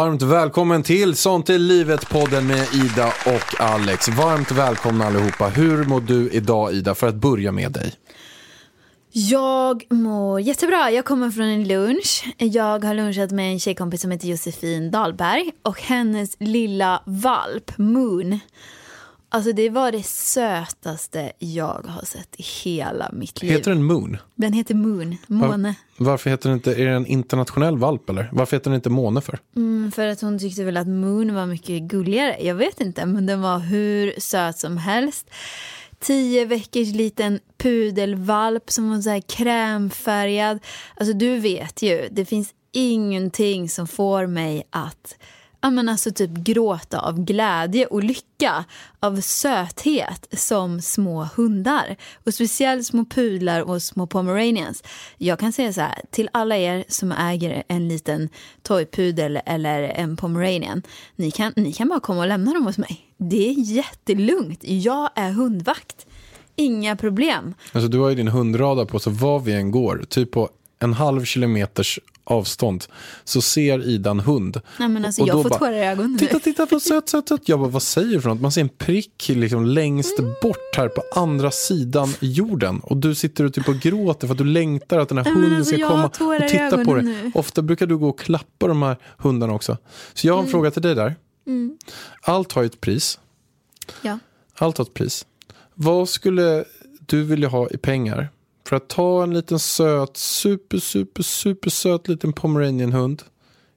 Varmt välkommen till Sånt är livet-podden med Ida och Alex. Varmt välkomna allihopa. Hur mår du idag Ida? För att börja med dig. Jag mår jättebra. Jag kommer från en lunch. Jag har lunchat med en tjejkompis som heter Josefin Dahlberg och hennes lilla valp Moon. Alltså det var det sötaste jag har sett i hela mitt liv. Heter den Moon? Den heter Moon, måne. Varför heter den inte, är det en internationell valp eller? Varför heter den inte måne för? Mm, för att hon tyckte väl att Moon var mycket gulligare. Jag vet inte, men den var hur söt som helst. Tio veckors liten pudelvalp som var så här krämfärgad. Alltså du vet ju, det finns ingenting som får mig att ja, men alltså typ gråta av glädje och lycka, av söthet som små hundar. Och speciellt små pudlar och små pomeranians. Jag kan säga så här, till alla er som äger en liten toypudel eller en pomeranian, ni kan, ni kan bara komma och lämna dem hos mig. Det är jättelugnt, jag är hundvakt. Inga problem. Alltså du har ju din hundradar på så var vi än går, typ på en halv kilometers avstånd så ser Ida en hund. Nej, men alltså, Och jag får tårar i ögonen. Titta, titta på söt, söt, söt. Jag bara, vad säger du för något? Man ser en prick liksom längst Mm. bort här på andra sidan jorden. Och du sitter och typ och gråter för att du längtar att den här Nej, hunden alltså, ska komma och titta på dig. nu. Ofta brukar du gå och klappa de här hundarna också. Så jag har en Mm. fråga till dig där. Allt har ju ett pris. Ja. Allt har ett pris. Vad skulle du vilja ha i pengar för att ta en liten söt, super, super, super söt liten pomeranianhund,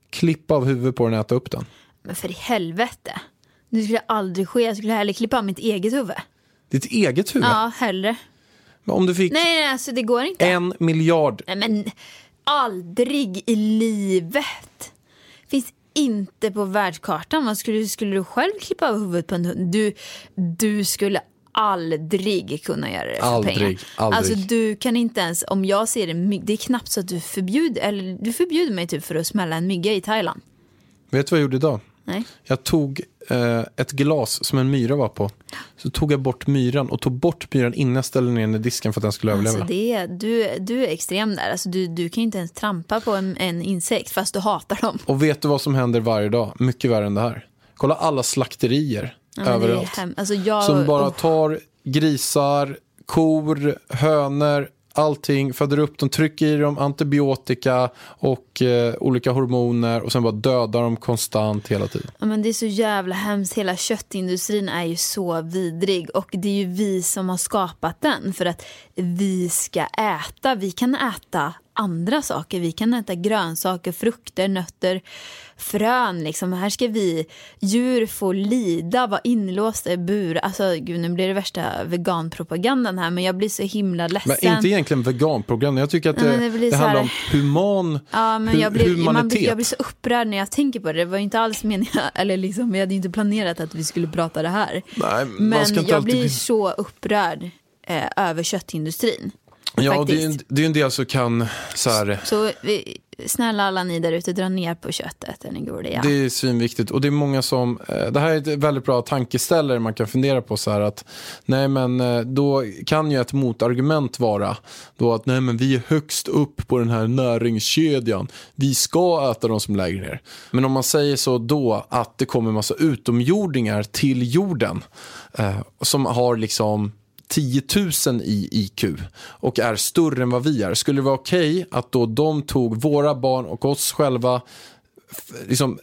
klippa av huvudet på den och äta upp den? Men för i helvete. Det skulle aldrig ske. Jag skulle hellre klippa av mitt eget huvud. Ditt eget huvud? Ja, hellre. Men Om du fick Nej, nej, alltså det går inte. en miljard, Nej, men aldrig i livet. Finns inte på världskartan. Vad skulle, skulle du själv klippa av huvudet på en hund? Du, du skulle aldrig kunna göra det för Aldrig, pengar. aldrig. Alltså du kan inte ens, om jag ser en mygg, det är knappt så att du förbjuder, eller du förbjuder mig typ för att smälla en mygga i Thailand. vet du vad jag gjorde idag? Nej. Jag tog eh, ett glas som en myra var på. Så tog jag bort myran och tog bort myran innan jag ställde ner den i disken för att den skulle överleva. Alltså det är, du, du är extrem där. Alltså du, du kan inte ens trampa på en, en insekt fast du hatar dem. Och vet du vad som händer varje dag? Mycket värre än det här. Kolla alla slakterier Ja, överallt. alltså jag, Som bara tar grisar, kor, hönor, allting, föder upp dem, trycker i dem antibiotika och eh, olika hormoner och sen bara dödar dem konstant hela tiden. Ja, men det är så jävla hemskt. Hela köttindustrin är ju så vidrig och det är ju vi som har skapat den för att vi ska äta. Vi kan äta andra saker. Vi kan äta grönsaker, frukter, nötter, frön. Liksom. Här ska vi djur få lida, vara inlåsta i bur. Alltså, gud, nu blir det värsta veganpropagandan här men jag blir så himla ledsen. Men inte egentligen veganprogram. Jag tycker att det, det, det handlar här- om human Ja, men hu- jag blir, man humanitet. blir, jag blir så upprörd när jag tänker på det. Det var inte alls meningen, eller liksom, vi hade inte planerat att vi skulle prata det här. Nej, Men jag alltid blir bli- så upprörd eh, över köttindustrin. Ja, det är, en, det är en del som kan så här, Så vi, snälla alla ni där ute, dra ner på köttet. Ni goda, ja. Det är svinviktigt och det är många som, eh, det här är ett väldigt bra tankeställare man kan fundera på så här att nej men eh, då kan ju ett motargument vara då att nej men vi är högst upp på den här näringskedjan, vi ska äta de som lägger ner. Men om man säger så då att det kommer massa utomjordingar till jorden eh, som har liksom 10 000 i IQ och är större än vad vi är. Skulle det vara okej att då de tog våra barn och oss själva liksom,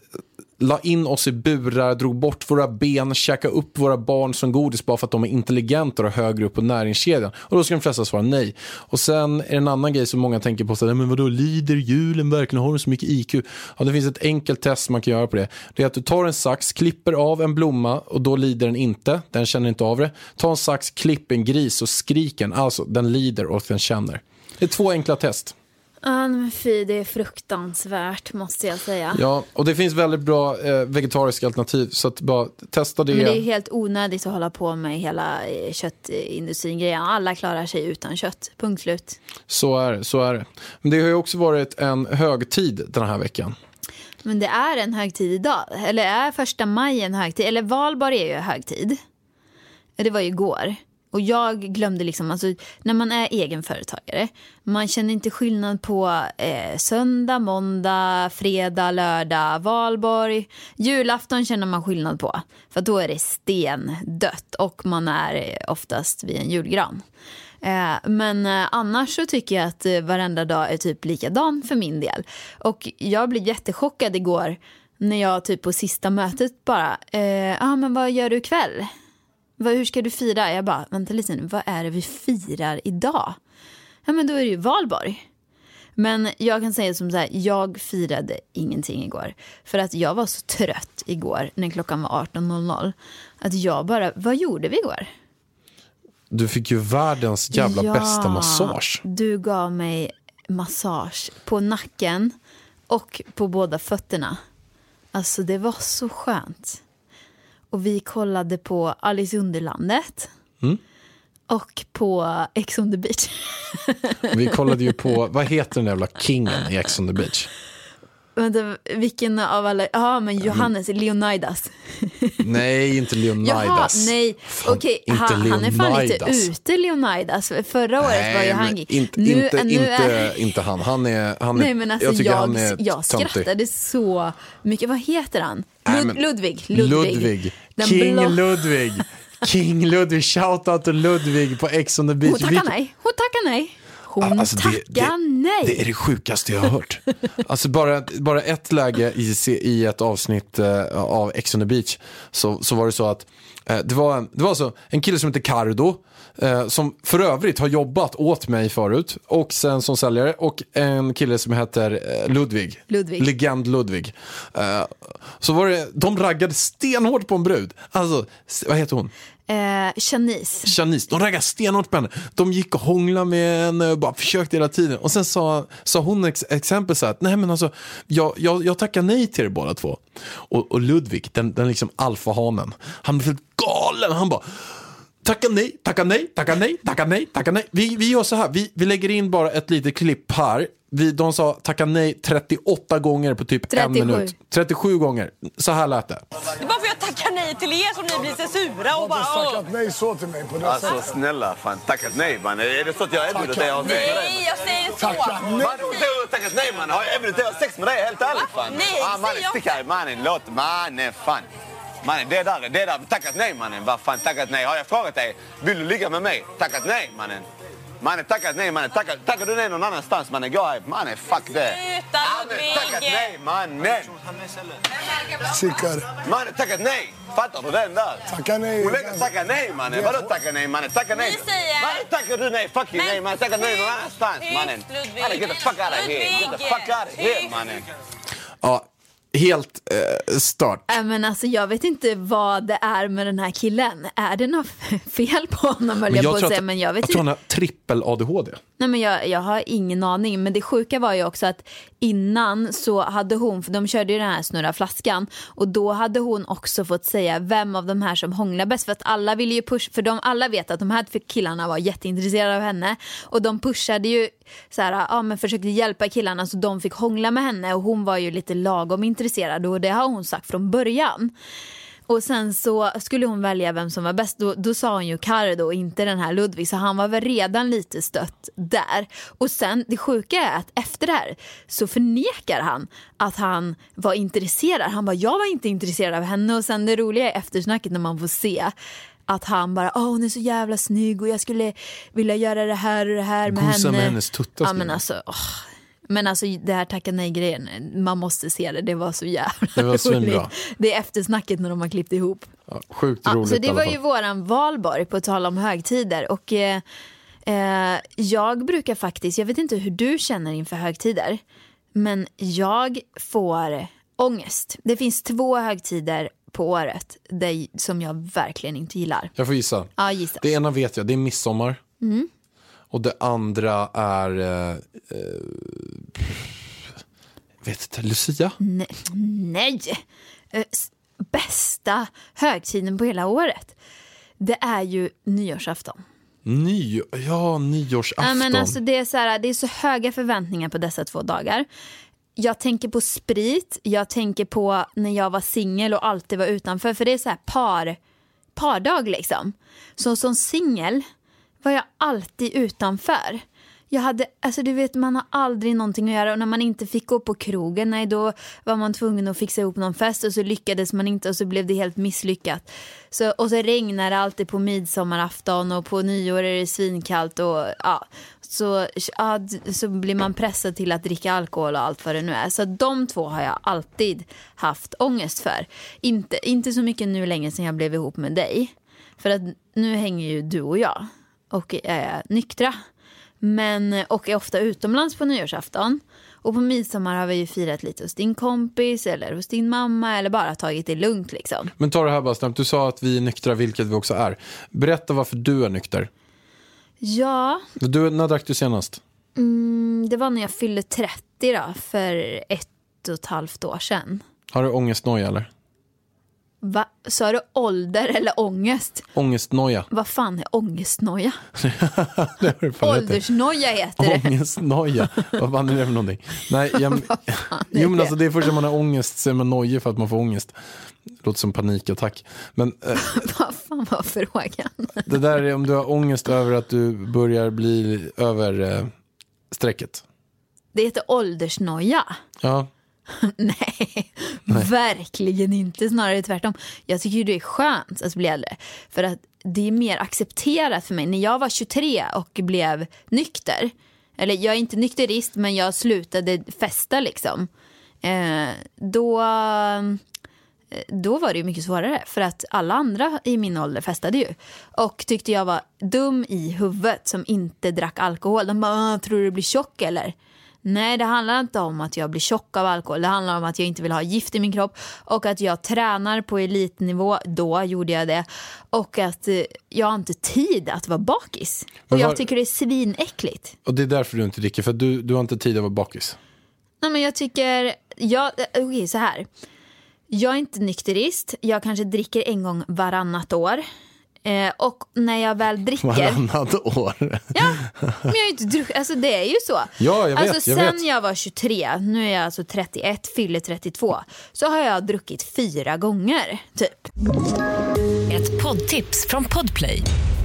la in oss i burar, drog bort våra ben, käkade upp våra barn som godis bara för att de är intelligenta och högre upp på näringskedjan. Och då ska de flesta svara nej. Och sen är det en annan grej som många tänker på, så här, men vadå, lider julen verkligen? Har de så mycket IQ? Ja, det finns ett enkelt test man kan göra på det. Det är att du tar en sax, klipper av en blomma och då lider den inte, den känner inte av det. Ta en sax, klipp en gris och skrik den, alltså den lider och den känner. Det är två enkla test. Ja, men fy, det är fruktansvärt måste jag säga. Ja, och det finns väldigt bra eh, vegetariska alternativ, så att bara testa det. Men det är helt onödigt att hålla på med hela eh, köttindustrin-grejen. Alla klarar sig utan kött, punkt slut. Så är det, så är det. Men det har ju också varit en högtid den här veckan. Men det är en högtid idag. Eller är första maj en högtid? Eller valborg är ju högtid. Det var ju igår. Och jag glömde liksom, alltså, när man är egenföretagare, man känner inte skillnad på eh, söndag, måndag, fredag, lördag, valborg. Julafton känner man skillnad på, för då är det stendött och man är eh, oftast vid en julgran. Eh, men eh, annars så tycker jag att eh, varenda dag är typ likadan för min del. Och jag blev jättechockad igår när jag typ på sista mötet bara, eh, ja eh, ah, men vad gör du ikväll? Vad, hur ska du fira? Jag bara, vänta lite nu, vad är det vi firar idag? Ja men då är det ju valborg. Men jag kan säga som så här, jag firade ingenting igår. För att jag var så trött igår när klockan var 18.00. Att jag bara, vad gjorde vi igår? Du fick ju världens jävla Ja, bästa massage. Du gav mig massage på nacken och på båda fötterna. Alltså det var så skönt. Och vi kollade på Alice Underlandet. Mm. Och på Ex on the beach. Vi kollade ju på, vad heter den jävla kingen i Ex on the beach? Vänta, vilken av alla? Ja, men Johannes, Leonidas. Nej, inte Jaha, Leonidas. nej. Fan, Okej, inte han, han är fan lite ute, Leonidas. Förra året var ju Nej, han... inte, Nu- inte, nu inte, är- inte han. Han är, han är, Nej men alltså jag jag, tycker jag, han är töntig. skrattade så mycket. Vad heter han? Nej, men- Ludvig. Ludvig. Ludvig. King blå- Ludvig. King Ludvig. Shoutout till Ludvig på Ex on the beach. Hon tackar nej. Hon tackar nej. Hon Alltså, det- tackar det- nej. Det är det sjukaste jag har hört. Alltså bara, bara ett läge i, i ett avsnitt eh, av Ex on the beach så, så var det så att eh, det, var en, det var alltså en kille som heter Cardo eh, som för övrigt har jobbat åt mig förut och sen som säljare och en kille som heter eh, Ludvig. Ludvig. Legend Ludvig. Eh, så var det, de raggade stenhårt på en brud. Alltså, vad heter hon? Eh, Shanice. Shanice, de raggade stenhårt på henne. De gick och hånglade med henne och bara försökte hela tiden. Och sen sa, sa hon ex, exempel så här nej men alltså, jag, jag, jag tackar nej till er båda två. Och, och Ludvig, den, den liksom alfahanen, han blev helt galen. Han bara Tacka nej, tacka nej, tacka nej, tacka nej, tacka nej. Vi, vi gör så här, vi, vi lägger in bara ett litet klipp här. Vi, de sa tacka nej 38 gånger på typ 37. en minut. 37 gånger. Så här lät det. Det är bara för att jag tackar nej till er som ni blir så sura och Har bara... du Åh. tackat nej så till mig på det Alltså sättet? snälla, fan tackat nej man. Är det så att jag erbjuder dig att ha sex med dig? Nej, jag säger så. Tacka nej. Har tackat nej man. Har jag erbjudit dig att ha sex med dig? Helt ärligt fan. Nej, ah, mannen, stick här mannen. Låt mannen fan. Mannen, det där, det där. Tackat nej mannen. Vad fan tackat nej? Har jag frågat dig, vill du ligga med mig? Tackat nej mannen. Mannen, tackat nej mannen. Tackar, tackar du nej någon annanstans mannen? Gå här. Mannen, fuck det. Sluta, Mannen, Ludvig. tackat nej mannen. Sickare. Mannen, tackat nej. Fattar du den där? Tacka nej. Hon lägger tacka nej mannen. Vadå tacka nej mannen? Tacka nej. Vi säger- Mannen tackar du nej. Fuck you nej mannen. Tacka nej någon annanstans mannen. Ludvig. Get the fuck out of here. Get the fuck out of here mannen. Ja, helt eh, stört. Äh, men alltså, jag vet inte vad det är med den här killen. Är det något fel på honom höll jag, på att säga. Men jag vet jag tror inte. han har trippel-ADHD. Nej, men jag, jag har ingen aning. Men det sjuka var ju också att innan så hade hon, för de körde ju den här snurra flaskan och då hade hon också fått säga vem av de här som hånglar bäst. För att alla ville ju pusha, för de alla vet att de här killarna var jätteintresserade av henne och de pushade ju så här, ja men försökte hjälpa killarna så de fick hångla med henne och hon var ju lite lagom intresserad och det har hon sagt från början. Och sen så skulle hon välja vem som var bäst. Då, då sa hon ju Cardo och inte den här Ludvig. Så han var väl redan lite stött där. Och sen det sjuka är att efter det här så förnekar han att han var intresserad. Han bara, jag var inte intresserad av henne. Och sen det roliga är eftersnacket när man får se att han bara, åh hon är så jävla snygg och jag skulle vilja göra det här och det här med Gosa henne. med hennes tuttar, Ja men alltså, åh, Men alltså det här tacka nej-grejen, man måste se det. Det var så jävla Det var roligt. Det är eftersnacket när de har klippt ihop. Ja, sjukt Ja, roligt så i det var ju våran valborg på tal om högtider. Och eh, eh, jag brukar faktiskt, jag vet inte hur du känner inför högtider. Men jag får ångest. Det finns två högtider på året där, som jag verkligen inte gillar. Jag får gissa. Ja, gissa. Det ena vet jag, det är midsommar. Mm. Och det andra är... Eh, eh, vet inte, Lucia? Nej, nej. Eh, bästa högtiden på hela året. Det är ju nyårsafton. Ny, ja, nyårsafton. Ja, men alltså, det, är så här, det är så höga förväntningar på dessa två dagar. Jag tänker på sprit, jag tänker på när jag var singel och alltid var utanför. För det är så här par, pardag liksom. Så som singel var jag alltid utanför. Jag hade, alltså du vet man har aldrig någonting att göra och när man inte fick gå på krogen, nej då var man tvungen att fixa ihop någon fest och så lyckades man inte och så blev det helt misslyckat. Så, och så regnar det alltid på midsommarafton och på nyår är det svinkallt och ja. Så, ja, så blir man pressad till att dricka alkohol och allt vad det nu är. Så de två har jag alltid haft ångest för. Inte, inte så mycket nu längre sedan jag blev ihop med dig. För att nu hänger ju du och jag och är nyktra. Men, och är ofta utomlands på nyårsafton. Och på midsommar har vi ju firat lite hos din kompis eller hos din mamma eller bara tagit det lugnt liksom. Men ta det här bara snabbt. Du sa att vi är nyktra, vilket vi också är. Berätta varför du är nykter. Ja, Du, när drack du senast? mm, det var när jag fyllde 30 då, för ett och ett halvt år sedan. Har du ångestnoja eller? Va? Sa du ålder eller ångest? Ångestnoja. Vad fan är ångestnoja? det. Åldersnoja heter det. Ångestnoja. Vad fan är det för någonting? Nej, jag, jo, men det? alltså, det är först när man har ångest så är man nojig för att man får ångest. Låter som panikattack. Men eh, Vad fan var frågan? det där är om du har ångest över att du börjar bli över eh, strecket. Det heter åldersnoja. Ja, Nej, verkligen inte. Snarare tvärtom. Jag tycker det är skönt att bli äldre. För att det är mer accepterat för mig. När jag var 23 och blev nykter. Eller jag är inte nykterist men jag slutade festa liksom. Eh, då, då var det ju mycket svårare. För att alla andra i min ålder festade ju. Och tyckte jag var dum i huvudet som inte drack alkohol. De bara, "Ah, tror du blir tjock eller? Nej, det handlar inte om att jag blir tjock av alkohol. Det handlar om att jag inte vill ha gift i min kropp och att jag tränar på elitnivå. Då gjorde jag det. Och att eh, jag har inte tid att vara bakis. Och jag tycker det är svinäckligt. och det är därför du inte dricker. För du, du har inte tid att vara bakis. Nej, men jag tycker, jag, eh, okej så här. Jag är inte nykterist. Jag kanske dricker en gång varannat år. Eh, och när jag väl dricker. Varannat år. Ja, men jag har ju inte druckit, alltså det är ju så. Ja, jag vet, alltså jag sen vet. jag var 23, nu är jag alltså 31, fyller 32, så har jag druckit fyra gånger typ. Ett poddtips från Podplay.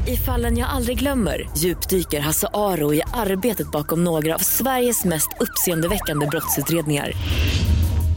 I fallen jag aldrig glömmer djupdyker Hasse Aro i arbetet bakom några av Sveriges mest uppseendeväckande brottsutredningar.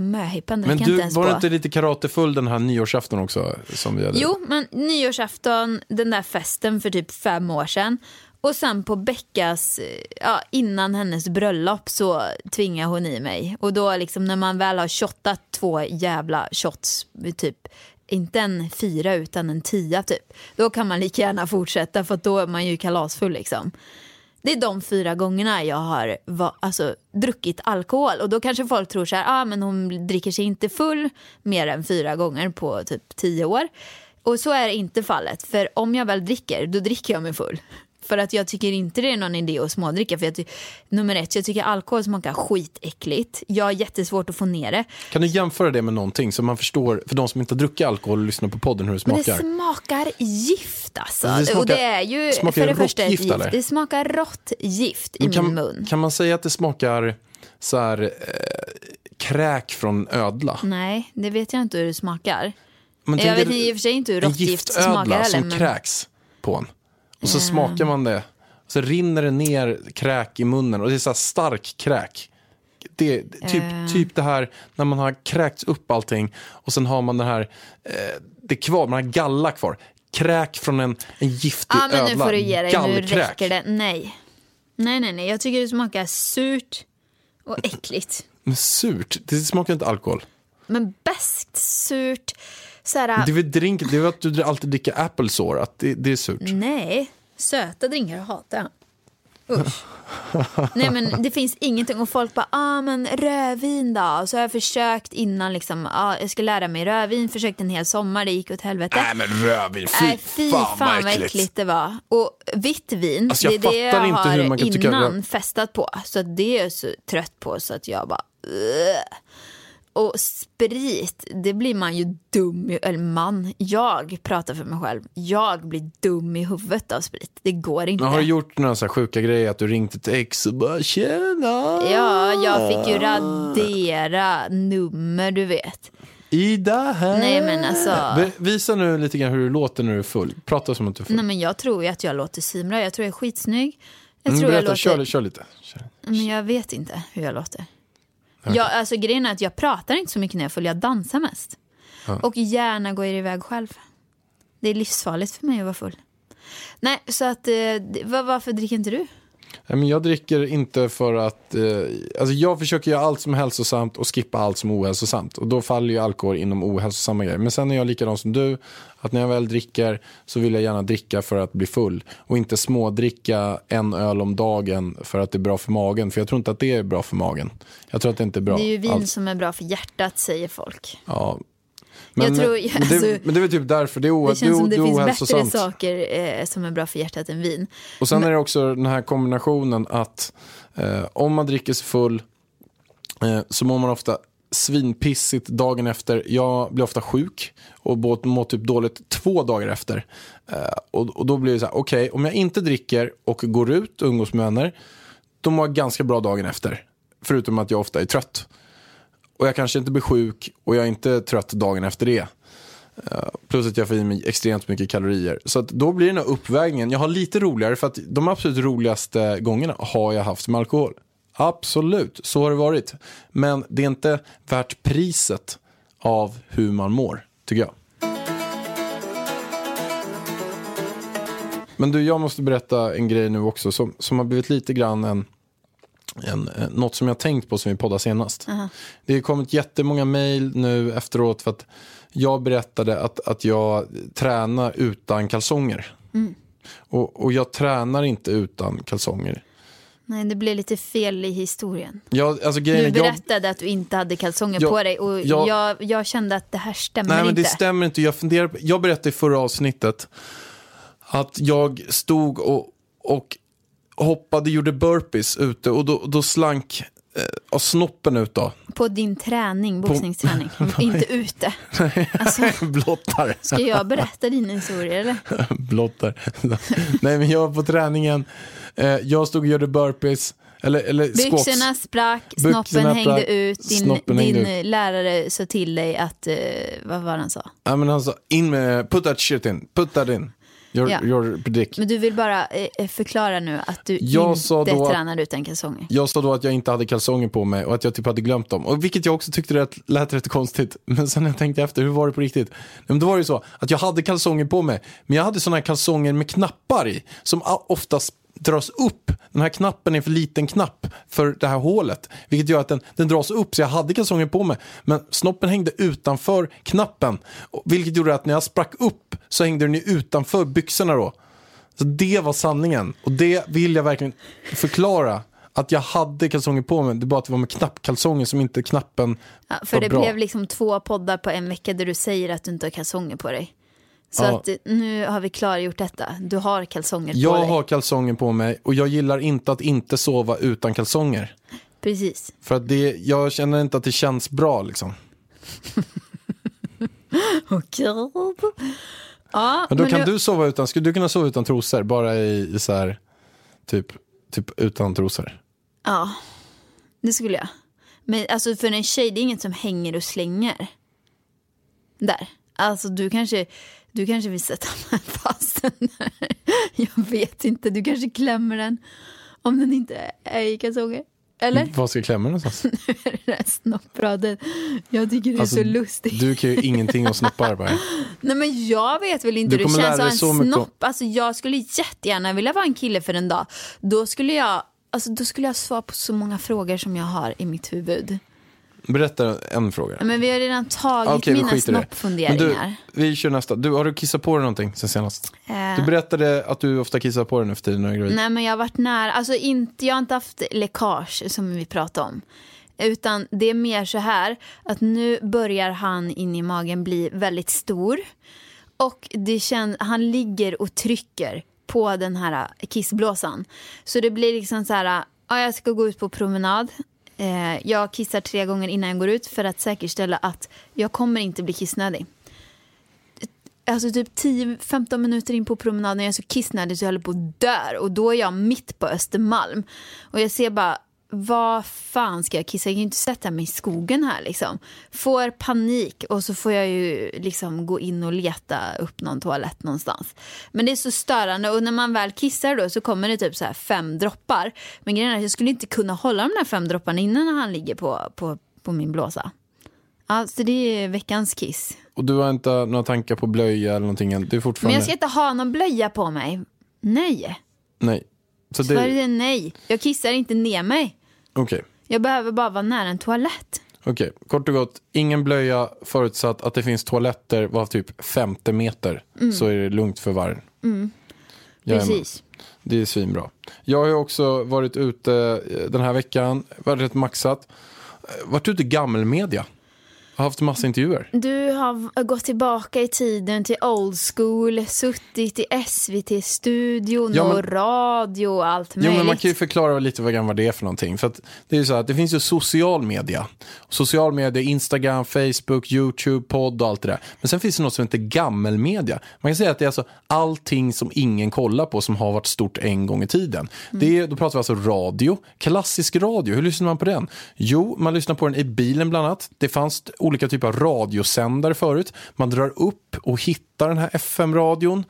möhippan Men du, var du inte lite karatefull den här nyårsafton också? Som vi hade? Jo, men nyårsafton, den där festen för typ fem år sedan. Och sen på Beckas, eh, ja, innan hennes bröllop så tvingade hon i mig. Och då liksom när man väl har shottat två jävla shots, typ inte en fyra utan en tia typ. Då kan man lika gärna fortsätta för då är man ju kalasfull liksom. Det är de fyra gångerna jag har va, alltså, druckit alkohol. Och då kanske folk tror så här, ah, men hon dricker sig inte full mer än fyra gånger på typ tio år. Och så är det inte fallet. För om jag väl dricker, då dricker jag mig full. För att jag tycker inte det är någon idé att smådricka. För jag ty- nummer ett, jag tycker alkohol smakar skitäckligt. Jag har jättesvårt att få ner det. Kan du jämföra det med någonting så man förstår, för de som inte har druckit alkohol och lyssnar på podden hur det Men smakar? det smakar gift alltså. Det smakar- och det är ju smakar för det första gift. eller? Det smakar rått gift i Men kan, min mun. kan man säga att det smakar så här, eh, kräk från ödla? Nej, det vet jag inte hur det smakar. Men Jag vet i och för sig inte hur en råttgift smakar giftödla heller. som Men... kräks på en. Och så smakar man det. Så rinner det ner kräk i munnen och det är så stark kräk. Det, typ, typ det här när man har kräkts upp allting och sen har man det här, eh, det kvar, man har galla kvar. Kräk från en, en giftig Ja men nu ödla. får du ge dig, nu räcker det. Nej. Nej nej nej, jag tycker det smakar surt och äckligt. Men surt, det smakar inte alkohol. Men beskt, surt, såhär... Det är väl drink, det är att du alltid dricker applesore, att det, det är surt. Nej, söta drinkar hatar jag. Usch. Nej men det finns ingenting och folk bara, ah men rödvin då? Och så har jag försökt innan liksom, ah, jag ska lära mig rödvin, försökt en hel sommar, det gick åt helvete. Nej men rödvin, fy, Nej, fy fan, vad äckligt. det var. Och vitt vin, Alltså, det är det jag har hur man kan tycka innan rö- festat på. Så det är jag så trött på så att jag bara... "Ugh." Och sprit, det blir man ju dum i, eller man, jag pratar för mig själv. Jag blir dum i huvudet av sprit. Det går inte. Men har du gjort några så här sjuka grejer att du ringt ett ex och bara tjena? Ja, jag fick ju radera nummer, du vet. Ida här. Nej, men alltså- Visa nu lite grann hur du låter när du är full. Prata som att du är full. Nej men jag tror ju att jag låter svinbra. Jag tror jag är skitsnygg. Jag Mm, tror jag berätta, låter... kör, kör lite. Kör. Men jag vet inte hur jag låter. Jag, alltså, grejen är att jag pratar inte så mycket när jag är full, jag dansar mest. Ja. Och gärna går iväg själv. Det är livsfarligt för mig att vara full. Nej, så att, eh, varför dricker inte du? Men jag dricker inte för att... Eh, alltså jag försöker göra allt som är hälsosamt och skippa allt som är ohälsosamt. Och då faller ju alkohol inom ohälsosamma grejer. Men sen är jag likadan som du. Att när jag väl dricker så vill jag gärna dricka för att bli full. Och inte smådricka en öl om dagen för att det är bra för magen. För jag tror inte att det är bra för magen. Jag tror att det inte är bra. Det är ju vin alls. som är bra för hjärtat, säger folk. Ja. Jag tror- men, alltså- det, men det är väl typ därför. Det är, Det känns som det det finns bättre saker eh, som är bra för hjärtat än vin. Och sen är det också den här kombinationen att eh, om man dricker sig full eh, så mår man ofta svinpissigt dagen efter. Jag blir ofta sjuk och mår typ dåligt två dagar efter. Eh, och, och då blir det så här, okej, om jag inte dricker och går ut och umgås med vänner, då mår jag ganska bra dagen efter. Förutom att jag ofta är trött. Och jag kanske inte blir sjuk och jag är inte trött dagen efter det. Eh, plus att jag får i mig extremt mycket kalorier. Så att då blir den här uppvägningen. Jag har lite roligare för att de absolut roligaste gångerna har jag haft med alkohol. Absolut, så har det varit. Men det är inte värt priset av hur man mår, tycker jag. Men du, jag måste berätta en grej nu också som, som har blivit lite grann en, en, eh, något som jag tänkt på som vi poddade senast. Det har kommit jättemånga mejl nu efteråt för att jag berättade att, att jag tränar utan kalsonger. Mm. Och, och jag tränar inte utan kalsonger. Nej, det blev lite fel i historien. Jag, alltså, grejen Du är, jag, berättade att du inte hade kalsonger Ja, på dig och ja. jag, jag kände att det här stämmer Nej, men inte. det stämmer inte. Jag, funderar, jag berättade i förra avsnittet att jag stod och, och hoppade, gjorde burpees ute och då, då slank eh, av snoppen ut då. På din träning, boxningsträning, inte ute. Alltså, Blottar. ska jag berätta din historia eller? Blottar. Nej men jag var på träningen, eh, jag stod och gjorde burpees, eller, eller squats. Byxorna sprack, Byxorna snoppen hängde sprack, ut, din, snoppen din hängde lärare sa till dig att, eh, vad var det han sa? Ja men han sa, in med, put that shit in, put that in. Your, Ja. your dick. Men du vill bara eh, förklara nu att du Jag sa inte då tränar utan kalsonger. Jag sa då att jag inte hade kalsonger på mig och att jag typ hade glömt dem. Och vilket jag också tyckte lät, lät rätt konstigt. Men sen när jag tänkte efter, hur var det på riktigt? Men då var det ju så att jag hade kalsonger på mig. Men jag hade sådana här kalsonger med knappar i. Som oftast dras upp. Den här knappen är för liten knapp för det här hålet. Vilket gör att den, den dras upp så jag hade kalsonger på mig. Men snoppen hängde utanför knappen. Vilket gjorde att när jag sprack upp så hängde den ju utanför byxorna då. Så det var sanningen. Och det vill jag verkligen förklara. Att jag hade kalsonger på mig. Det bara att det var med knappkalsonger som inte knappen Ja, för var det bra. blev liksom två poddar på en vecka där du säger att du inte har kalsonger på dig. Så Ja. att nu har vi klargjort detta. Du har kalsonger på Jag dig. har kalsonger på mig och jag gillar inte att inte sova utan kalsonger. Precis. För att det, jag känner inte att det känns bra liksom. Okej. Ja, Men då kan nu- du sova utan, skulle du kunna sova utan trosor? Bara i, i så här, typ, typ utan trosor? Ja, det skulle jag. Men alltså för en tjej, det är inget som hänger och slänger. Där. Alltså du kanske, du kanske vill sätta fast den där. Jag vet inte, du kanske klämmer den. Om den inte är i kalsonger. Eller? Var ska jag klämma den någonstans? Den där snoppraden. Jag tycker det är Alltså, så lustigt. Du kan ju ingenting om snoppar bara. Nej men jag vet väl inte Du hur det kommer känns lära att dig ha en mycket snopp. Alltså jag skulle jättegärna vilja vara en kille för en dag. Då skulle jag, alltså, då skulle jag svara på så många frågor som jag har i mitt huvud. Berätta en fråga. Men vi har redan tagit vi mina snoppfunderingar. du, vi kör nästa. Du, har du kissat på dig någonting sen senast? Eh. Du berättade att du ofta kissar på dig nu för tiden när du är gravid. Nej men jag har varit nära, alltså inte, jag har inte haft läckage som vi pratade om. Utan det är mer så här att nu börjar han in i magen bli väldigt stor. Och det känns, han ligger och trycker på den här kissblåsan. Så det blir liksom så här, ja, jag ska gå ut på promenad. Eh, jag kissar tre gånger innan jag går ut för att säkerställa att jag kommer inte bli kissnödig. Alltså typ 10-15 minuter in på promenaden jag är så kissnödig så jag håller på att dö. Och då är jag mitt på Östermalm. Och jag ser bara, vad fan ska jag kissa? Jag kan ju inte sätta mig i skogen här liksom. Får panik och så får jag ju liksom gå in och leta upp någon toalett någonstans. Men det är så störande och när man väl kissar då så kommer det typ så här fem droppar. Men grejen är att jag skulle inte kunna hålla de där fem dropparna innan han ligger på, på, på min blåsa. Alltså det är veckans kiss. Och du har inte några tankar på blöja eller någonting? Du är Men fortfarande... jag ska inte ha någon blöja på mig. Nej. Nej. Så det... är nej. Jag kissar inte ner mig. Okej. Jag behöver bara vara nära en toalett. Okej, kort och gott. Ingen blöja förutsatt att det finns toaletter var typ 50 meter. Så är det lugnt för vargen. Mm. Precis. Det är svinbra. Jag har också varit ute eh, den här veckan, varit rätt maxat. Eh, Varit ute i gammelmedia. Har haft massa intervjuer. Du har gått tillbaka i tiden till old school, suttit i SVT-studion Ja, men- och radio och allt Jo, möjligt. men man kan ju förklara lite vad vad det är för någonting. För det är ju så att det finns ju social media. Social media, Instagram, Facebook, YouTube, podd och allt det där. Men sen finns det något som heter gammelmedia. Man kan säga att det är alltså allting som ingen kollar på som har varit stort en gång i tiden. Det är, då pratar vi alltså radio, klassisk radio. Hur lyssnar man på den? Jo, man lyssnar på den i bilen bland annat. Det fanns olika typer av radiosändare förut. Man drar upp och hittar den här FM-radion.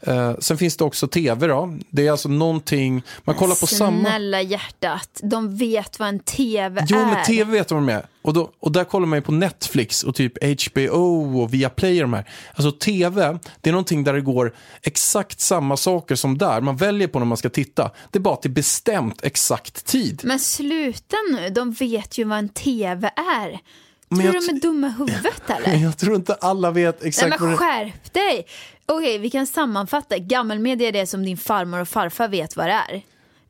Eh, sen finns det också tv då. Det är alltså någonting, man kollar på samma... Snälla hjärtat, de vet vad en TV Jo, är. men tv vet de är. Och, då, och där kollar man ju på Netflix och typ HBO och Viaplay och de här. Alltså tv, det är någonting där det går exakt samma saker som där. Man väljer på när man ska titta. Det är bara till bestämt exakt tid. Men sluta nu, de vet ju vad en TV är. Men Tror jag du de är dumma i huvudet eller? Jag tror inte alla vet Nej exakt vad men det skärp dig! Okej, vi kan sammanfatta. Gammelmedia är det som din farmor och farfar vet vad det är.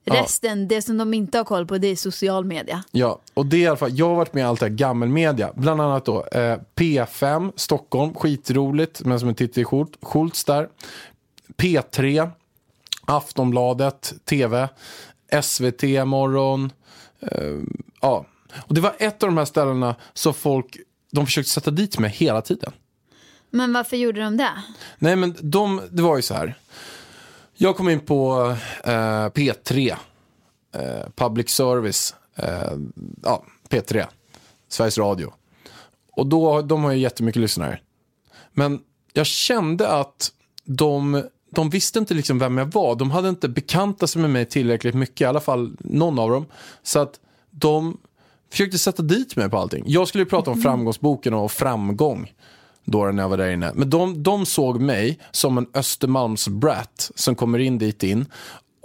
Ja. Resten, det som de inte har koll på, det är social media. Ja, och det är i alla fall, jag har varit med i allt det här gammelmedia. Bland annat då eh, P5 Stockholm, skitroligt, men som en Titti Schult- Schultz där. P3, Aftonbladet, TV, SVT morgon. Eh, ja, och det var ett av de här ställena som folk, de försökte sätta dit mig hela tiden. Men varför gjorde de det? Nej men de, det var ju så här. Jag kom in på eh, P3, eh, Public Service, eh, ja, P3, Sveriges Radio. Och då, de har ju jättemycket lyssnare. Men jag kände att de, de visste inte liksom vem jag var. De hade inte bekantat sig med mig tillräckligt mycket, i alla fall någon av dem. Så att de försökte sätta dit mig på allting. Jag skulle ju prata om framgångsboken och framgång då när jag var där inne. Men de, de såg mig som en Östermalms brat som kommer in dit in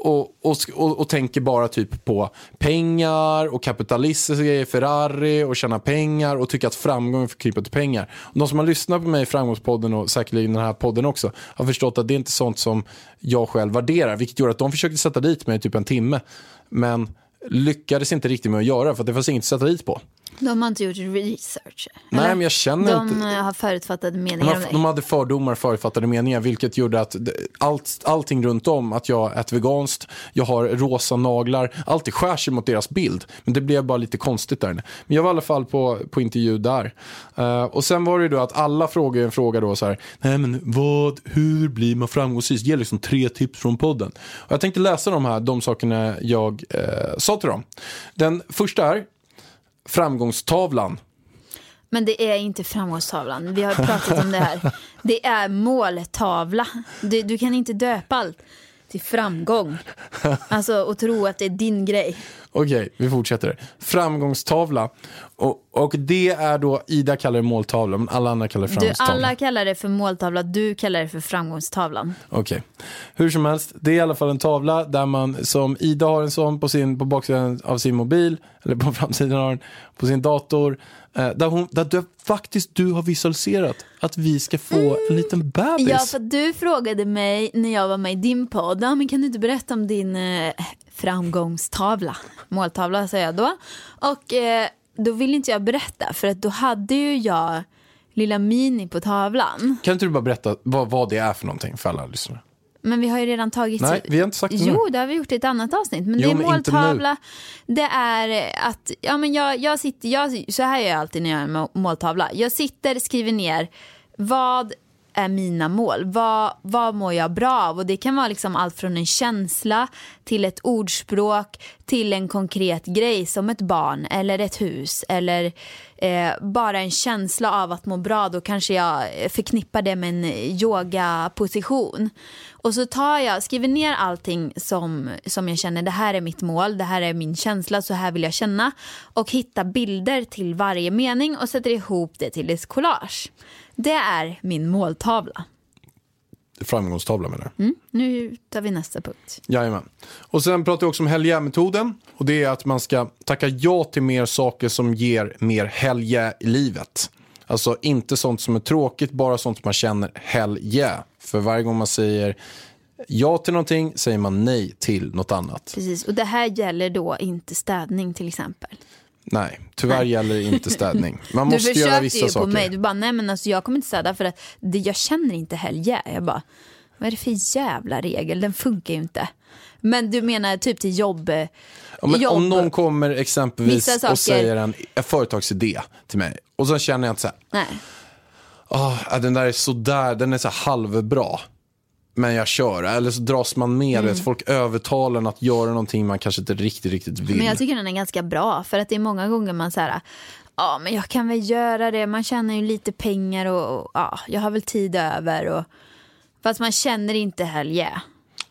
och, och, och, och tänker bara typ på pengar och kapitalistiska grejer, Ferrari och tjäna pengar och tycker att framgång är förknippat till pengar. De som har lyssnat på mig i Framgångspodden och säkerligen den här podden också har förstått att det är inte sånt som jag själv värderar, vilket gjorde att de försökte sätta dit mig i typ en timme. Men lyckades inte riktigt med att göra för att det fanns inget att sätta dit på. De har inte gjort research. Nej, eller? men jag känner de inte... har förutfattade De, meningar om har, de hade fördomar, förutfattade meningar, vilket gjorde att allt, allting runt om, att jag äter veganskt, jag har rosa naglar, allt det skär sig mot deras bild. Men det blev bara lite konstigt där inne. Men jag var i alla fall på, på intervju där. Eh, och sen var det ju då att alla frågade en fråga då så här, nej men vad, hur blir man framgångsrik? Ge liksom tre tips från podden. Och jag tänkte läsa de här, de sakerna jag eh, sa till dem. Den första är, framgångstavlan. Men det är inte framgångstavlan. Vi har pratat om det här. Det är måltavla. Du, du kan inte döpa allt till framgång. Alltså och tro att det är din grej. Okej, vi fortsätter. Framgångstavla. Och, och det är då, Ida kallar det måltavla, men alla andra kallar det Du, framgångstavla. alla kallar det för måltavla, du kallar det för framgångstavlan. Okej. Hur som helst, det är i alla fall en tavla där man, som Ida har en sån på, sin, på baksidan av sin mobil, eller på framsidan har den, på sin dator, där, hon, där du, faktiskt du har visualiserat att vi ska få en liten bebis. Ja, för du frågade mig när jag var med i din podd, men kan du inte berätta om din eh, framgångstavla? Måltavla sa jag då. Och eh, då ville inte jag berätta, för att då hade ju jag lilla Mini på tavlan. Kan inte du bara berätta vad, vad det är för någonting för alla lyssnare? Men vi har ju redan tagit... Nej, vi har inte sagt det nu. Jo, det har vi gjort i ett annat avsnitt. Men Jo, det är men måltavla. Det är att, ja men jag, jag sitter, jag, så här gör jag alltid när jag är med måltavla. Jag sitter, skriver ner vad är mina mål? Vad, vad mår jag bra av? Och det kan vara liksom allt från en känsla till ett ordspråk till en konkret grej som ett barn eller ett hus eller eh, bara en känsla av att må bra. Då kanske jag förknippar det med en yogaposition. Och så tar jag, skriver ner allting som, som jag känner, det här är mitt mål, det här är min känsla, så här vill jag känna. Och hittar bilder till varje mening och sätter ihop det till ett collage. Det är min måltavla. Framgångstavla menar du? Mm, nu tar vi nästa punkt. Jajamän. Och sen pratar vi också om helgmetoden. Och det är att man ska tacka ja till mer saker som ger mer helge i livet. Alltså inte sånt som är tråkigt, bara sånt som man känner helge. För varje gång man säger ja till någonting säger man nej till något annat. Precis, och det här gäller då inte städning till exempel. Nej, tyvärr gäller det inte städning. Man du måste göra försökte vissa ju på saker. mig, du bara nej men alltså jag kommer inte städa för att det, jag känner inte helge. Jag bara, vad är det för jävla regel, den funkar ju inte. Men du menar typ till jobb, Ja, men jobb Om någon kommer exempelvis saker- och säger en, en företagsidé till mig och så känner jag inte så här, nej. "Ah, den där är sådär, den är så halvbra. Men jag kör, eller så dras man med, Mm. vet, folk övertalar en att göra någonting man kanske inte riktigt, riktigt vill. Men jag tycker den är ganska bra för att det är många gånger man säger ja men jag kan väl göra det, man tjänar ju lite pengar och, och ja, jag har väl tid över och fast man känner inte helge.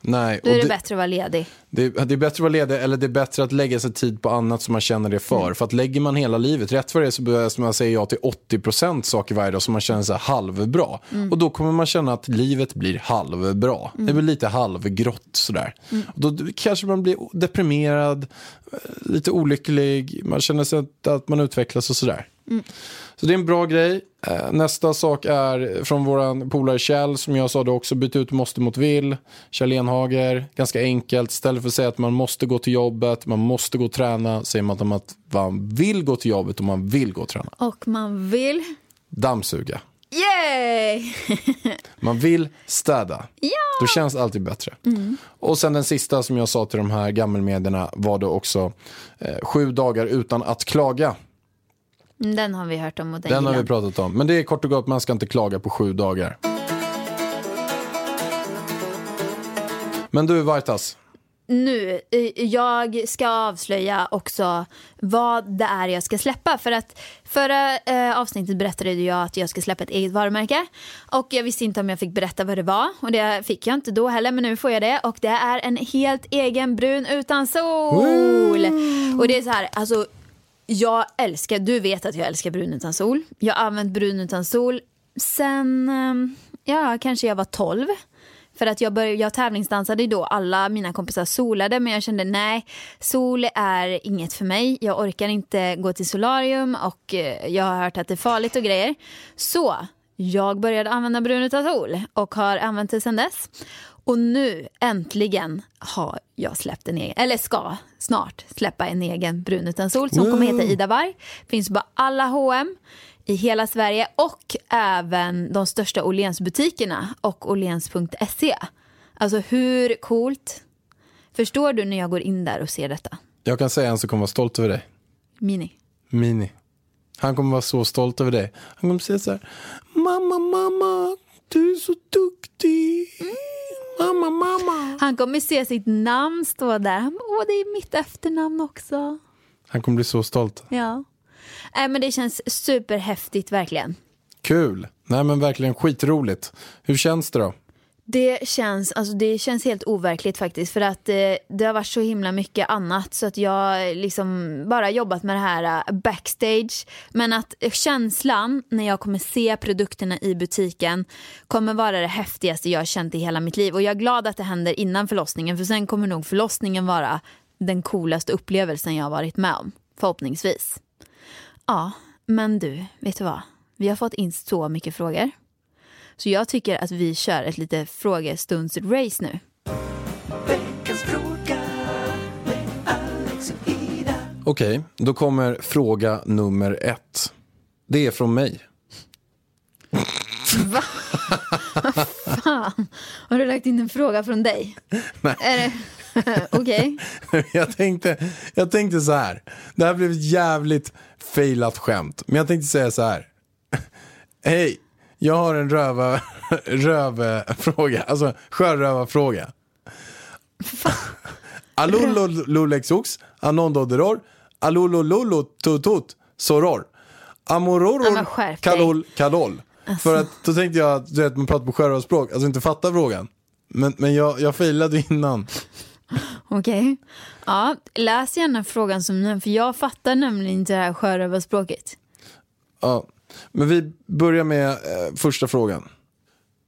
Nej, Då är det, det, bättre att vara ledig. det, det är bättre att vara ledig eller det är bättre att lägga sig tid på annat som man känner det för. Mm. För att lägger man hela livet, rätt för det så börjar man säga ja till 80% saker varje dag som man känner sig halvbra. Mm. Och då kommer man känna att livet blir halvbra. Det blir lite halvgrått sådär. Mm. Och då kanske man blir deprimerad, eh, lite olycklig, man känner sig att man utvecklas och sådär. Mm. Så det är en bra grej. Eh, Nästa sak är från våran polare Kjell som jag sa då också byt ut måste mot vill. Kjell Enhager, ganska enkelt. Istället för att säga att man måste gå till jobbet, man måste gå och träna, säger man att man- att man vill gå till jobbet och man vill gå och träna. Och man vill, Dammsuga. yay! Man vill städa. Ja! Då känns det alltid bättre. Mm. Och sen den sista som jag sa till de här gammelmedierna var då också eh, sju dagar utan att klaga. Den har vi hört om och den, Den har vi pratat om. Men det är kort och gott, man ska inte klaga på sju dagar. Men du, Vartas. Nu, eh, jag ska avslöja också vad det är jag ska släppa. För att förra eh, avsnittet berättade jag att jag ska släppa ett eget varumärke. Och jag visste inte om jag fick berätta vad det var. Och det fick jag inte då heller, men nu får jag det. Och det är en helt egen brun utan sol. Och det är så här, alltså jag älskar, du vet att jag älskar brun utan sol. Jag har använt brun utan sol sen, ehm, ja kanske jag var 12. För att jag, började, jag tävlingsdansade då, alla mina kompisar solade men jag kände nej, sol är inget för mig. Jag orkar inte gå till solarium och eh, jag har hört att det är farligt och grejer. Så jag började använda brun utan sol och har använt det sen dess. Och nu äntligen har jag släppt en egen, eller ska snart släppa en egen brun utan sol som kommer heta Ida Varg. Finns på alla H&M i hela Sverige och även de största Åhlénsbutikerna och åhléns.se. Alltså hur coolt? Förstår du när jag går in där och ser detta? Jag kan säga en som kommer vara stolt över dig. Mini. Mini. Han kommer vara så stolt över dig. Han kommer säga så här. Mamma, mamma, du är så duktig. Mamma, mamma. Han kommer se sitt namn stå där. Han Åh, det är mitt efternamn också. Han kommer bli så stolt. Ja. äh, men det känns superhäftigt verkligen. Kul. Nej men verkligen skitroligt. Hur känns det då? Det känns, alltså det känns helt overkligt faktiskt för att eh, det har varit så himla mycket annat så att jag liksom bara jobbat med det här uh, backstage. Men att känslan när jag kommer se produkterna i butiken kommer vara det häftigaste jag har känt i hela mitt liv. Och jag är glad att det händer innan förlossningen för sen kommer nog förlossningen vara den coolaste upplevelsen jag har varit med om. Förhoppningsvis. Ja, men du, vet du vad? Vi har fått in så mycket frågor. Så jag tycker att vi kör ett lite frågestundsrace nu. Veckans fråga med Alex och Ida. Okej, då kommer fråga nummer ett. Det är från mig. Va? Fan, har du lagt in en fråga från dig? Nej. Är det... Okej. jag, tänkte, jag tänkte så här. Det här blev ett jävligt failat skämt. Men jag tänkte säga så här. Hej, jag har en röva, rövfråga. Alltså sjörövarfråga. Alolo lolexox, anondoderor, alolo lolo tutut, soror. Amororor, kalol, kalol. För att då tänkte jag att du vet, man pratar på sjörövarspråk, alltså inte fattar frågan. Men, men jag, jag failade innan. Okej. Ja, läs gärna frågan som den, för jag fattar nämligen inte det här sjörövarspråket. Ja, men vi börjar med eh, första frågan.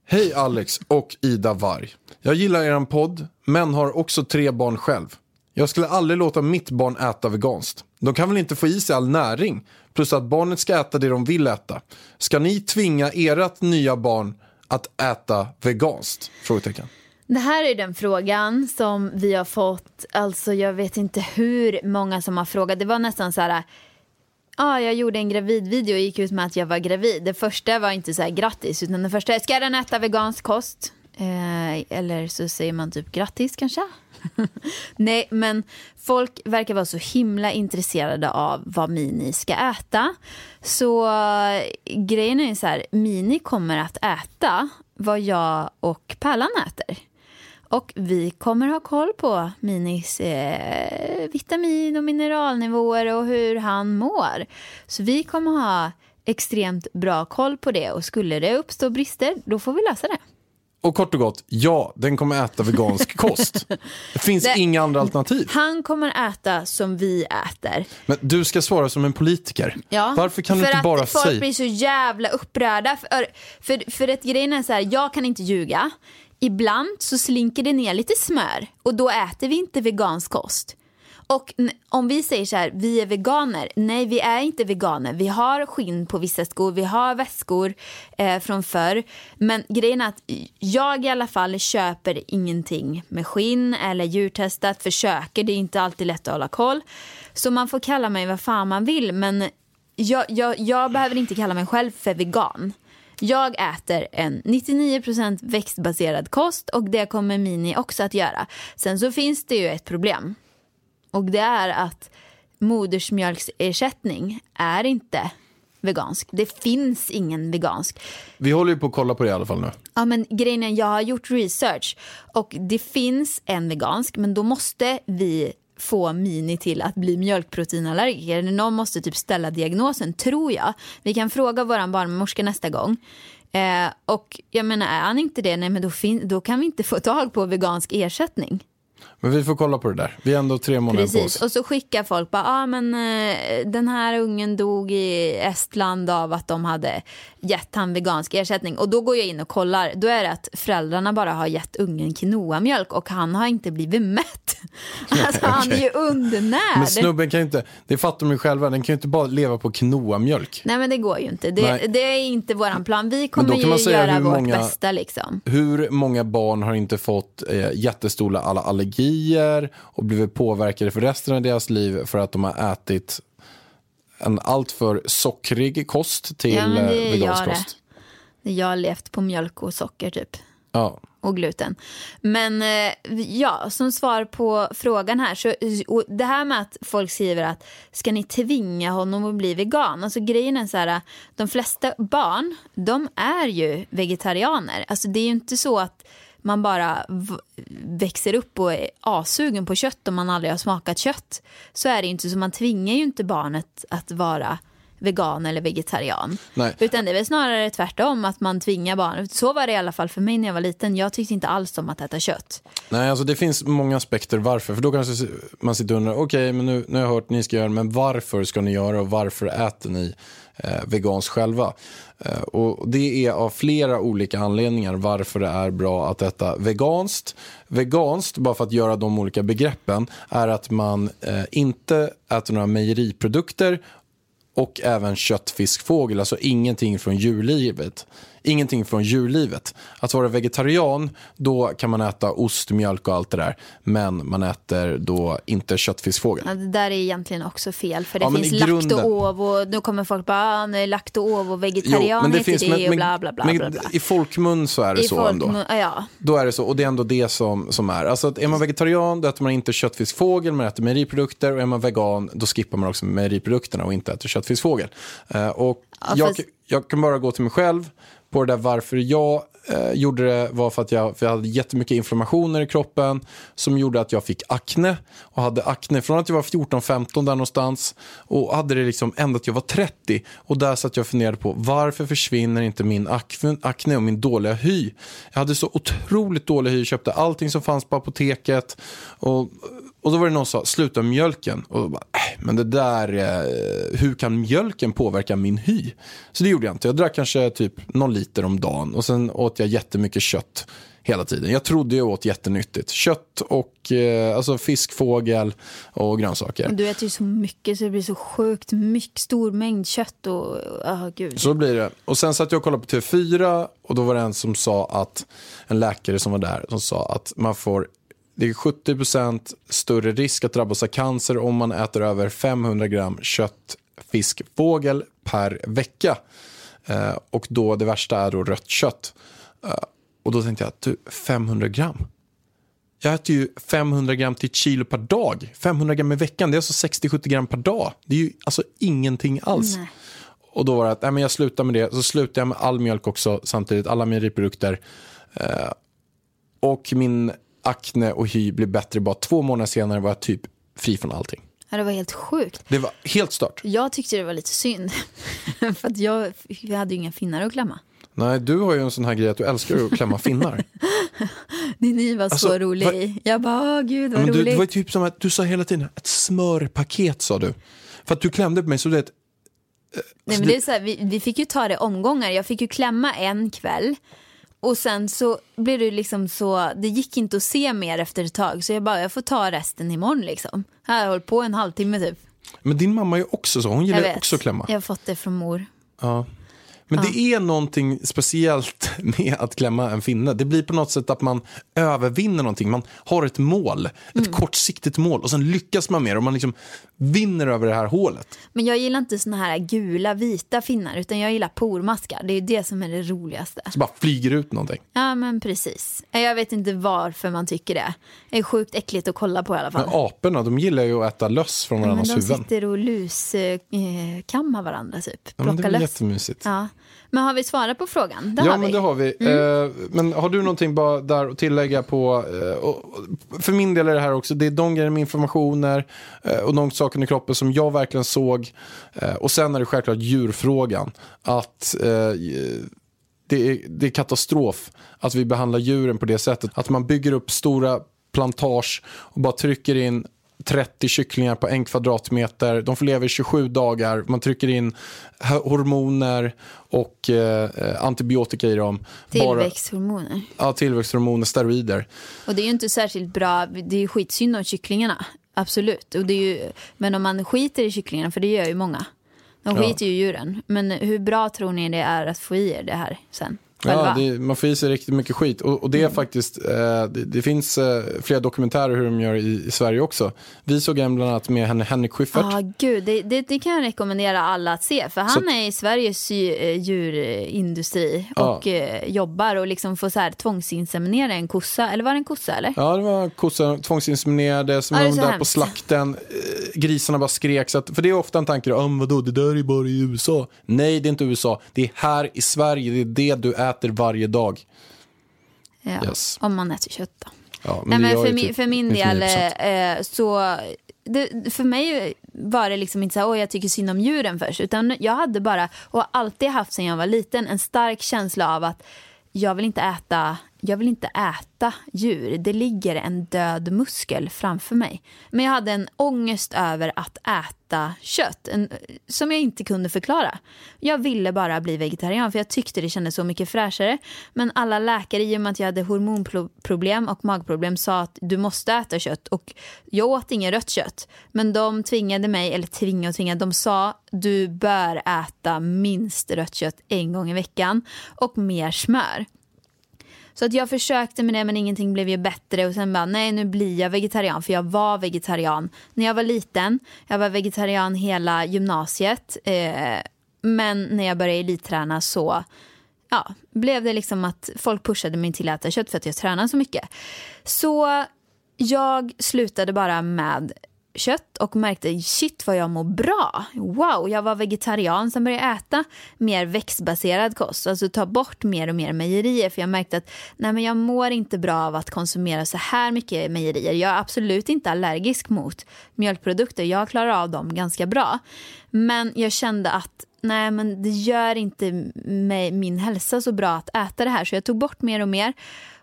Hej Alex och Ida Varg. Jag gillar er podd, men har också tre barn själv. Jag skulle aldrig låta mitt barn äta veganskt. De kan väl inte få i sig all näring? Plus att barnet ska äta det de vill äta. Ska ni tvinga ert nya barn att äta veganskt? Frågetecken. Det här är den frågan som vi har fått, alltså jag vet inte hur många som har frågat. Det var nästan så här, ja jag gjorde en gravidvideo och gick ut med att jag var gravid. Det första var inte så här grattis, utan det första är, ska den äta vegansk kost? Eh, eller så säger man typ grattis kanske? Nej, men folk verkar vara så himla intresserade av vad Mini ska äta. Så eh, grejen är så här, Mini kommer att äta vad jag och Pärlan äter. Och vi kommer ha koll på Minis eh, vitamin och mineralnivåer och hur han mår. Så vi kommer ha extremt bra koll på det och skulle det uppstå brister, då får vi lösa det. Och kort och gott, ja, den kommer äta vegansk kost. Det finns Det- inga andra alternativ. Han kommer äta som vi äter. Men du ska svara som en politiker. Ja, Varför kan du för inte bara att folk säga... blir så jävla upprörda. För, för, för att grejen är så här, jag kan inte ljuga. Ibland så slinker det ner lite smör och då äter vi inte vegansk kost. Och om vi säger så här, vi är veganer. Nej, vi är inte veganer. Vi har skinn på vissa skor, vi har väskor eh, från förr. Men grejen är att jag i alla fall köper ingenting med skinn eller djurtestat, försöker. Det är inte alltid lätt att hålla koll. Så man får kalla mig vad fan man vill, men jag, jag, jag behöver inte kalla mig själv för vegan. Jag äter en 99% växtbaserad kost och det kommer Mini också att göra. Sen så finns det ju ett problem. Och det är att modersmjölksersättning är inte vegansk. Det finns ingen vegansk. Vi håller ju på att kolla på det i alla fall nu. Ja, men grejen är, jag har gjort research och det finns en vegansk men då måste vi få Mini till att bli mjölkproteinallergiker. Någon måste typ ställa diagnosen, tror jag. Vi kan fråga vår barnmorska nästa gång. Eh, och jag menar, är han inte det, nej men då, fin- då kan vi inte få tag på vegansk ersättning. Men vi får kolla på det där. Vi är ändå tre månader på Precis, oss. och så skickar folk bara, ah, men eh, den här ungen dog i Estland av att de hade gett han vegansk ersättning. Och då går jag in och kollar, då är det att föräldrarna bara har gett ungen quinoa-mjölk och han har inte blivit mätt. Alltså han är ju undernärd. Men snubben kan ju inte, det fattar de ju själva, den kan ju inte bara leva på quinoa-mjölk. Nej men det går ju inte. Det, Nej. det är inte våran plan. Vi kommer ju göra vårt många- bästa liksom. Hur många barn har inte fått eh, jättestora alla allergier och blivit påverkade för resten av deras liv för att de har ätit en alltför sockrig kost till Ja, det eh, vegansk jag det. kost? Jag har levt på mjölk och socker typ. Ja. och gluten. Men eh, ja, som svar på frågan här. Så, och det här med att folk skriver att ska ni tvinga honom att bli vegan? Alltså grejen är så här, de flesta barn, de är ju vegetarianer. Alltså det är ju inte så att man bara växer upp och är asugen på kött om man aldrig har smakat kött. Så är det inte, så man tvingar ju inte barnet att vara vegan eller vegetarian. Nej. Utan det är väl snarare tvärtom, att man tvingar barn. Så var det i alla fall för mig när jag var liten. Jag tyckte inte alls om att äta kött. Nej, alltså det finns många aspekter varför. För då kanske man sitter och undrar, okej, men nu, nu har jag hört ni ska göra men varför ska ni göra och varför äter ni eh, veganskt själva? Eh, och det är av flera olika anledningar varför det är bra att äta veganskt. Veganskt, bara för att göra de olika begreppen, är att man eh, inte äter några mejeriprodukter och även kött, fisk, fågel, alltså ingenting från djurlivet. Ingenting från djurlivet. Att vara vegetarian, då kan man äta ost, mjölk och allt det där. Men man äter då inte kött, fisk, fågel. Ja, det där är egentligen också fel. För det Ja, finns grunden- lakto-ovo. Nu kommer folk bara, ah, nej, lakto-ovo, vegetarian men det heter finns- det men- och bla bla bla. men bla, bla. I folkmun så är det I så folk, ändå. ja. Då är det så, och det är ändå det som, som är. Alltså att är man vegetarian, då äter man inte kött, fisk, fågel, man äter mejeriprodukter. Och är man vegan, då skippar man också mejeriprodukterna och inte äter kött, fisk, fågel. Eh, och Ja, jag, fast- jag kan bara gå till mig själv på det där varför jag eh, gjorde det var för att jag, för jag hade jättemycket inflammationer i kroppen som gjorde att jag fick akne och hade akne från att jag var 14-15 där någonstans och hade det liksom ända att jag var 30 och där satt jag och funderade på varför försvinner inte min akne, akne och min dåliga hy. Jag hade så otroligt dålig hy, köpte allting som fanns på apoteket och och då var det någon som sa, sluta mjölken. Och då bara, äh, men det där, eh, hur kan mjölken påverka min hy? Så det gjorde jag inte. Jag drack kanske typ någon liter om dagen och sen åt jag jättemycket kött hela tiden. Jag trodde jag åt jättenyttigt. Kött och eh, alltså fisk, fågel och grönsaker. Du äter ju så mycket så det blir så sjukt mycket, stor mängd kött och, oh, gud. Så blir det. Och sen satt jag och kollade på TV4 och då var det en som sa att, en läkare som var där, som sa att man får det är 70% större risk att drabbas av cancer om man äter över 500 gram kött, fisk, fågel per vecka. Eh, och då det värsta är då rött kött. Eh, och då tänkte jag, du, 500 gram? Jag äter ju 500 gram till ett kilo per dag. 500 gram i veckan, det är alltså 60-70 gram per dag. Det är ju alltså ingenting alls. Nej. Och då var det att nej, men jag slutar med det. Så slutade jag med all mjölk också samtidigt, alla mejeriprodukter. Eh, och min akne och hy blev bättre. Bara två månader senare var jag typ fri från allting. Ja, det var helt sjukt. Det var helt stört. Jag tyckte det var lite synd. för att jag, jag hade ju inga finnar att klämma. Nej, du har ju en sån här grej att du älskar att klämma finnar. Din ny var så Alltså, rolig. vad- Jag bara, åh gud vad men du, roligt. det var typ som att du sa hela tiden, ett smörpaket sa du. För att du klämde på mig så det är ett Nej, men det är så här, vi, vi fick ju ta det omgångar. Jag fick ju klämma en kväll. Och sen så blev det liksom så, det gick inte att se mer efter ett tag. Så jag bara, jag får ta resten imorgon liksom. Jag har hållit på en halvtimme typ. Men din mamma är också så, hon gillar också att klämma. Jag har fått det från mor. Ja. Men det är någonting speciellt med att klämma en finne. Det blir på något sätt att man övervinner någonting. Man har ett mål, ett kortsiktigt mål och sen lyckas man med det och man liksom vinner över det här hålet. Men jag gillar inte såna här gula, vita finnar. Utan jag gillar pormaskar. Det är det som är det roligaste. Så bara flyger ut någonting. Ja men precis. Jag vet inte varför man tycker det. Det är sjukt äckligt att kolla på i alla fall. Men aporna, de gillar ju att äta löss från Men varandras de huvuden. sitter och luskammar varandra typ. Ja, men det är löss. jättemysigt. Ja. Men har vi svarat på frågan? Det ja, har men vi. det har vi. Mm. Eh, men har du någonting bara där att tillägga på? Eh, för min del är det här också, det är de grejerna med informationer eh, och de sakerna i kroppen som jag verkligen såg. Eh, och sen är det självklart djurfrågan. Att eh, det, är, det är katastrof att vi behandlar djuren på det sättet. Att man bygger upp stora plantage och bara trycker in 30 kycklingar på en kvadratmeter. De får leva i 27 dagar. Man trycker in hormoner och eh, antibiotika i dem. Bara, Tillväxthormoner. ja, tillväxthormoner, steroider. Och det är ju inte särskilt bra. Det är ju skitsynd om kycklingarna. Absolut. Och det är ju, men om man skiter i kycklingarna, för det gör ju många. De Ja. skiter ju i djuren. Men hur bra tror ni det är att få i er det här sen? Ja, det, man får i sig riktigt mycket skit. Och, och det är faktiskt, eh, det, det finns eh, flera dokumentärer hur de gör i, i Sverige också. Vi såg en bland annat med henne, Henrik Schyffert. Ja, gud, det, det, det kan jag rekommendera alla att se. För han Så- är i Sveriges eh, djurindustri Ja. och eh, jobbar och liksom får så här tvångsinseminera en kossa. Eller var det en kossa eller? Ja, det var kossor tvångsinseminerade, som Ja, var där på slakten. Eh, Grisarna bara skrek. Så att, för det är ofta en tanke, om vadå, det där är bara i USA. Nej, det är inte USA. Det är här i Sverige, det är det du äter varje dag. Ja, Yes. Om man äter kött då. Ja, Nej, det men för, min, typ för min 99%. del eh, så det, för mig var det liksom inte så här, jag tycker synd om djuren först. Utan jag hade bara, och alltid haft sedan jag var liten, en stark känsla av att jag vill inte äta jag vill inte äta djur. Det ligger en död muskel framför mig. Men jag hade en ångest över att äta kött en, som jag inte kunde förklara. Jag ville bara bli vegetarian för jag tyckte det kändes så mycket fräschare. Men alla läkare, i och med att jag hade hormonproblem och magproblem, sa att du måste äta kött. Och jag åt inget rött kött. Men de tvingade mig, eller tvingade och tvingade, de sa du bör äta minst rött kött en gång i veckan och mer smör. Så att jag försökte med det men ingenting blev ju bättre och sen bara nej nu blir jag vegetarian för jag var vegetarian när jag var liten. Jag var vegetarian hela gymnasiet. Eh, men när jag började elitträna så ja, blev det liksom att folk pushade mig till att äta kött för att jag tränade så mycket. Så jag slutade bara med kött och märkte shit vad jag mår bra. Wow, jag var vegetarian. som började äta mer växtbaserad kost. Alltså ta bort mer och mer mejerier. För jag märkte att nej, men jag mår inte bra av att konsumera så här mycket mejerier. Jag är absolut inte allergisk mot mjölkprodukter. Jag klarar av dem ganska bra. Men jag kände att nej men det gör inte mig, min hälsa så bra att äta det här. Så jag tog bort mer och mer.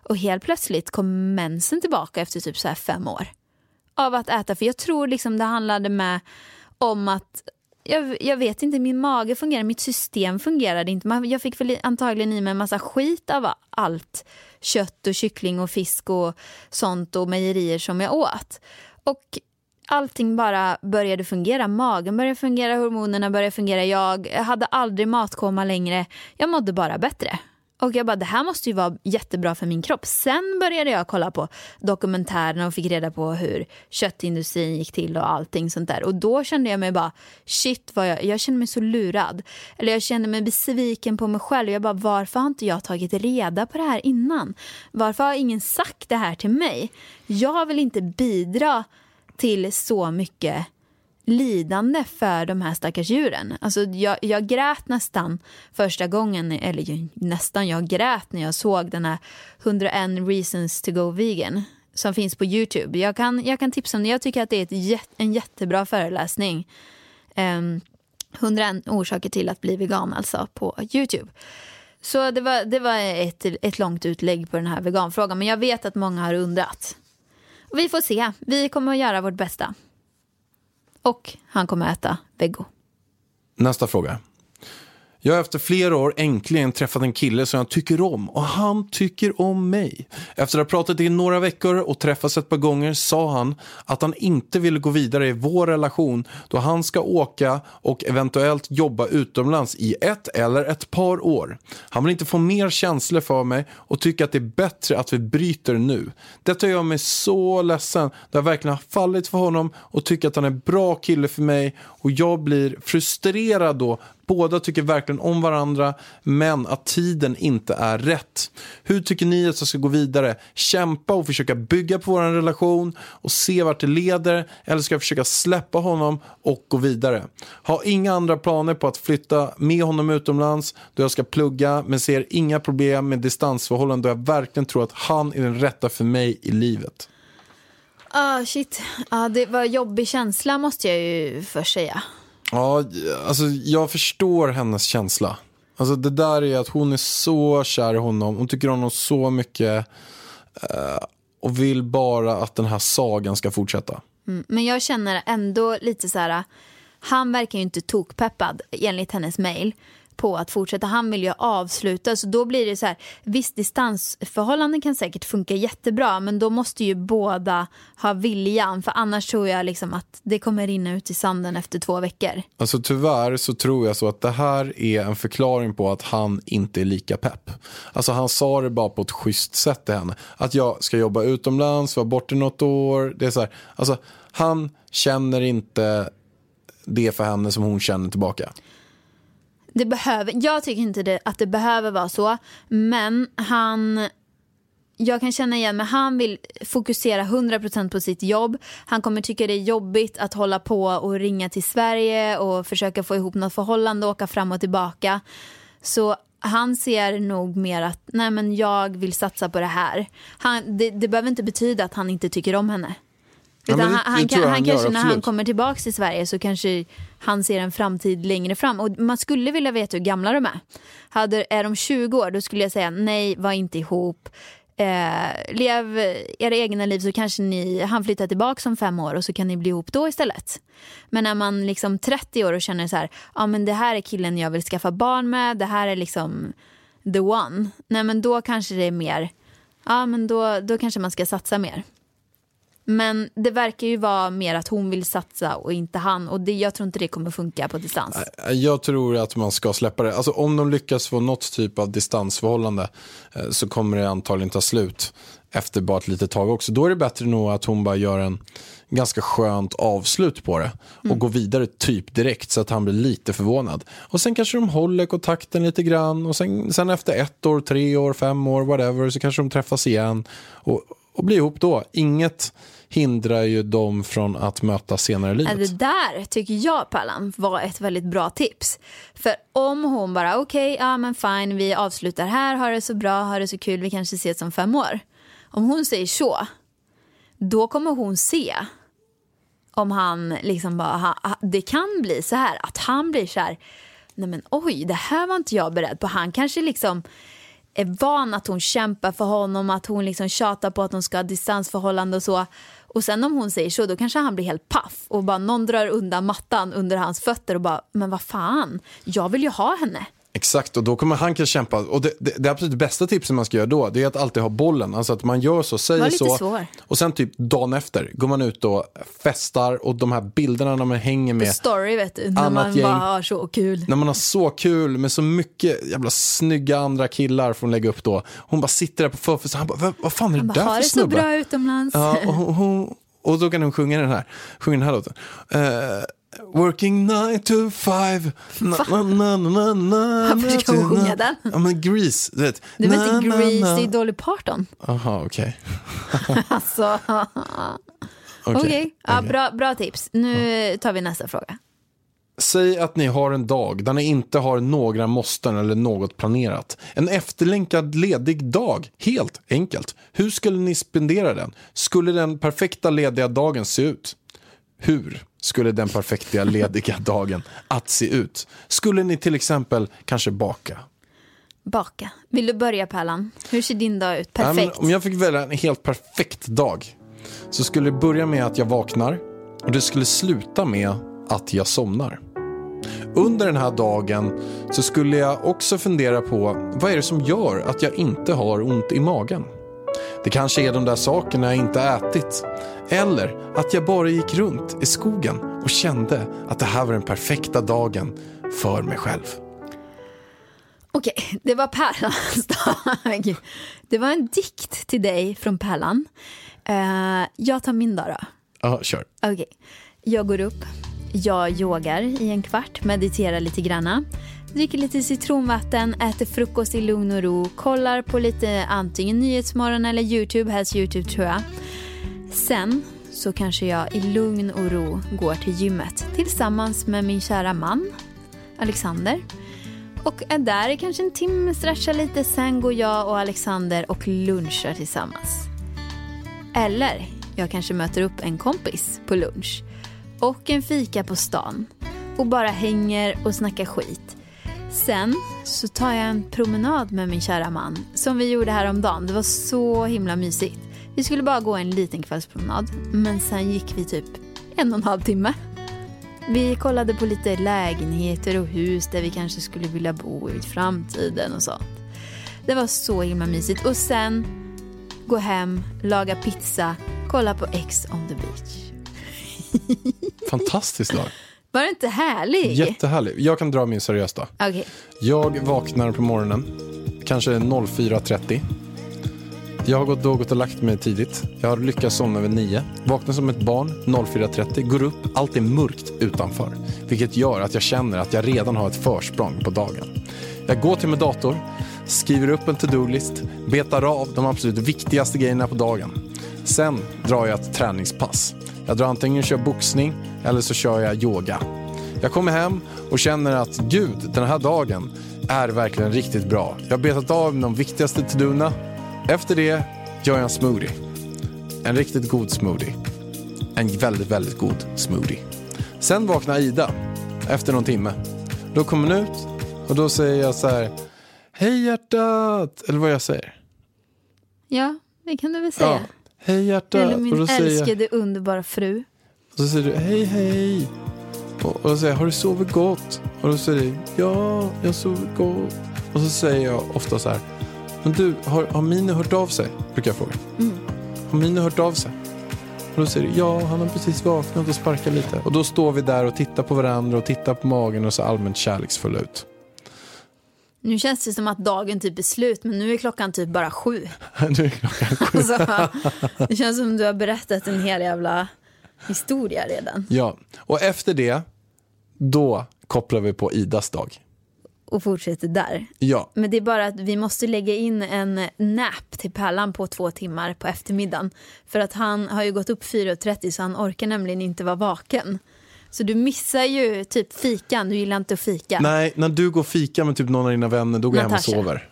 Och helt plötsligt kom mensen tillbaka efter typ så här fem år av att äta. För jag tror liksom det handlade med om att jag, jag, vet inte, min mage fungerar, mitt system fungerade inte. Jag fick väl antagligen i mig en massa skit av allt kött och kyckling och fisk och sånt och mejerier som jag åt. Och allting bara började fungera. Magen började fungera, hormonerna började fungera. Jag hade aldrig matkoma längre. Jag mådde bara bättre. Och jag bara, det här måste ju vara jättebra för min kropp. Sen började jag kolla på dokumentärerna och fick reda på hur köttindustrin gick till och allting sånt där. Och då kände jag mig bara, shit vad jag, jag kände mig så lurad. Eller jag kände mig besviken på mig själv. Jag bara, varför har inte jag tagit reda på det här innan? Varför har ingen sagt det här till mig? Jag vill inte bidra till så mycket lidande för de här stackars djuren. Alltså jag, jag grät nästan första gången, eller nästan, jag grät när jag såg den här 101 reasons to go vegan som finns på Youtube. Jag kan, jag kan tipsa om det. Jag tycker att det är ett, en jättebra föreläsning. Ehm, um, 101 orsaker till att bli vegan alltså på Youtube. Så det var, det var ett, ett långt utlägg på den här veganfrågan. Men jag vet att många har undrat. Och vi får se. Vi kommer att göra vårt bästa. Och han kommer äta vego. Nästa fråga. Jag har efter flera år äntligen träffat en kille som jag tycker om och han tycker om mig. Efter att ha pratat i några veckor och träffats ett par gånger sa han att han inte ville gå vidare i vår relation då han ska åka och eventuellt jobba utomlands i ett eller ett par år. Han vill inte få mer känslor för mig och tycker att det är bättre att vi bryter nu. Detta gör mig så ledsen då jag verkligen har fallit för honom och tycker att han är en bra kille för mig och jag blir frustrerad då Båda tycker verkligen om varandra, men att tiden inte är rätt. Hur tycker ni att jag ska gå vidare? Kämpa och försöka bygga på vår relation och se vart det leder? Eller ska jag försöka släppa honom och gå vidare? Har inga andra planer på att flytta med honom utomlands då jag ska plugga, men ser inga problem med distansförhållanden då jag verkligen tror att han är den rätta för mig i livet. Ah, shit. Uh, det var jobbig känsla måste jag ju först säga. Ja, alltså jag förstår hennes känsla. Alltså det där är att hon är så kär i honom. Hon tycker om honom så mycket. Eh, och vill bara att den här sagan ska fortsätta. Mm, men jag känner ändå lite så här. Han verkar ju inte tokpeppad enligt hennes mail på att fortsätta. Han vill ju avsluta. Så då blir det så här, visst distansförhållanden kan säkert funka jättebra men då måste ju båda ha viljan för annars tror jag liksom att det kommer rinna ut i sanden efter två veckor. Alltså tyvärr så tror jag så att det här är en förklaring på att han inte är lika pepp. Alltså han sa det bara på ett schysst sätt till henne. Att jag ska jobba utomlands, vara borta något år. Det är så här, alltså han känner inte det för henne som hon känner tillbaka. Det behöver, jag tycker inte det, att det behöver vara så. Men han... Jag kan känna igen mig. Han vill fokusera 100% på sitt jobb. Han kommer tycka det är jobbigt att hålla på och ringa till Sverige och försöka få ihop något förhållande och åka fram och tillbaka. Så han ser nog mer att nej men jag vill satsa på det här. Han, det, det behöver inte betyda att han inte tycker om henne. Ja, Utan det- han, det han, kan, han han gör, kanske när han absolut. kommer tillbaka till Sverige så kanske han ser en framtid längre fram. Och man skulle vilja veta hur gamla de är. Hade, är de 20 år då skulle jag säga nej, var inte ihop. Eh, lev era egna liv så kanske ni, han flyttar tillbaka om fem år och så kan ni bli ihop då istället. Men när man liksom 30 år och känner så här, ja men det här är killen jag vill skaffa barn med, det här är liksom the one. Nej men då kanske det är mer, ja men då, då kanske man ska satsa mer. Men det verkar ju vara mer att hon vill satsa och inte han. Och det, jag tror inte det kommer funka på distans. Jag tror att man ska släppa det. Alltså, om de lyckas få något typ av distansförhållande eh, så kommer det antagligen ta slut efter bara ett litet tag också. Då är det bättre nog att hon bara gör en ganska skönt avslut på det och Mm. går vidare typ direkt så att han blir lite förvånad. Och sen kanske de håller kontakten lite grann och sen, sen efter ett år, tre år, fem år, whatever så kanske de träffas igen och, och blir ihop då. Inget hindrar ju dem från att mötas senare i livet. Det där tycker jag Pallan var ett väldigt bra tips. För om hon bara okej, ja men fine, vi avslutar här, har det så bra, har det så kul, vi kanske ses om fem år. Om hon säger så, då kommer hon se om han liksom bara, det kan bli så här att han blir så här, nej men oj, det här var inte jag beredd på. Han kanske liksom är van att hon kämpar för honom, att hon liksom tjatar på att de ska ha distansförhållande och så. Och sen om hon säger så, då kanske han blir helt paff och bara någon drar undan mattan under hans fötter och bara, men vad fan, jag vill ju ha henne. Exakt, och då kommer han kanske kämpa. Och det, det, det absolut bästa tipset man ska göra då, det är att alltid ha bollen. Alltså att man gör så, säger så. svår. Och sen typ dagen efter går man ut och festar och de här bilderna när man hänger med. story vet du, när man gäng. bara har så kul. När man har så kul med så mycket jävla snygga andra killar får hon lägga upp då. Hon bara sitter där på förfest och han bara, vad, fan är det bara, där har för det så snubbe? bra utomlands. Ja, och, hon, hon, och då kan hon sjunga den här, sjunga den här låten. Eh, working nine to five. Na, na, na, na, na, Varför ska hon sjunga den? Ja men Grease, du vet. Var Na, inte Grease, det är Dolly Parton. Aha, okej. Alltså, okej. Okej, Ja, okej. bra, bra tips. Nu tar vi nästa fråga. Säg att ni har en dag där ni inte har några måsten eller något planerat. En efterlängtad ledig dag, helt enkelt. Hur skulle ni spendera den? Skulle den perfekta lediga dagen se ut? Hur skulle den perfekta lediga dagen att se ut? Skulle ni till exempel kanske baka? Baka. Vill du börja Pärlan? Hur ser din dag ut? Perfekt. om jag fick välja en helt perfekt dag så skulle det börja med att jag vaknar och det skulle sluta med att jag somnar. Under den här dagen så skulle jag också fundera på vad är det som gör att jag inte har ont i magen? Det kanske är de där sakerna jag inte ätit. Eller att jag bara gick runt i skogen och kände att det här var den perfekta dagen för mig själv. Okej, det var Pärlans dag. Det var en dikt till dig från Pärlan. Eh, jag tar min dag då. Ja, kör. Okej. Jag går upp, jag yogar i en kvart, mediterar lite granna, dricker lite citronvatten, äter frukost i lugn och ro, kollar på lite antingen Nyhetsmorgon eller YouTube, helst YouTube tror jag. Sen så kanske jag i lugn och ro går till gymmet tillsammans med min kära man Alexander. Och är där i kanske en timme, stretchar lite, sen går jag och Alexander och lunchar tillsammans. Eller jag kanske möter upp en kompis på lunch och en fika på stan och bara hänger och snackar skit. Sen så tar jag en promenad med min kära man som vi gjorde häromdagen. Det var så himla mysigt. Vi skulle bara gå en liten kvällspromenad men sen gick vi typ en och en halv timme. Vi kollade på lite lägenheter och hus där vi kanske skulle vilja bo i framtiden och sånt. Det var så himla mysigt. Och sen gå hem, laga pizza, kolla på X on the beach. Fantastiskt dag. Var det inte härlig? Jättehärlig. Jag kan dra min seriös dag. Okej. Jag vaknar på morgonen, kanske 04.30. Jag har gått, då gått och lagt mig tidigt. Jag har lyckats somna vid 9. Vaknar som ett barn 04.30, går upp, allt är mörkt utanför. Vilket gör att jag känner att jag redan har ett försprång på dagen. Jag går till min dator, skriver upp en to-do-list, betar av de absolut viktigaste grejerna på dagen. Sen drar jag ett träningspass. Jag drar antingen och kör boxning eller så kör jag yoga. Jag kommer hem och känner att gud, den här dagen är verkligen riktigt bra. Jag har betat av de viktigaste to-dorna. Efter det gör jag en smoothie. En riktigt god smoothie. en väldigt, väldigt god smoothie. Sen vaknar Ida efter någon timme. Då kommer hon ut och då säger jag så här, hej hjärtat, eller vad jag säger. Ja, det kan du väl säga. Ja, hej hjärtat. Eller och min då säger jag, älskade underbara fru. och så säger du hej hej. Och, och då säger jag, har du sovit gott? Och då säger du, ja, jag sover gott. Och så säger jag ofta så här, men du, har, har Mini hört av sig? Brukar jag fråga. Mm. Har Mini hört av sig? Och då säger du, ja, han har precis vaknat och sparkat lite. Och då står vi där och tittar på varandra och tittar på magen och så allmänt kärleksfulla ut. Nu känns det som att dagen typ är slut men nu är klockan typ bara sju. nu är klockan sju. Alltså, det känns som du har berättat en hel jävla historia redan. Ja, och efter det, då kopplar vi på Idas dag. Och fortsätter där. Ja, Men det är bara att vi måste lägga in en nap till Pärlan på två timmar på eftermiddagen. För att han har ju gått upp 4.30 så han orkar nämligen inte vara vaken. Så du missar ju typ fikan, du gillar inte att fika. nej, när du går fika med typ någon av dina vänner, då går jag hem och Natasha. sover.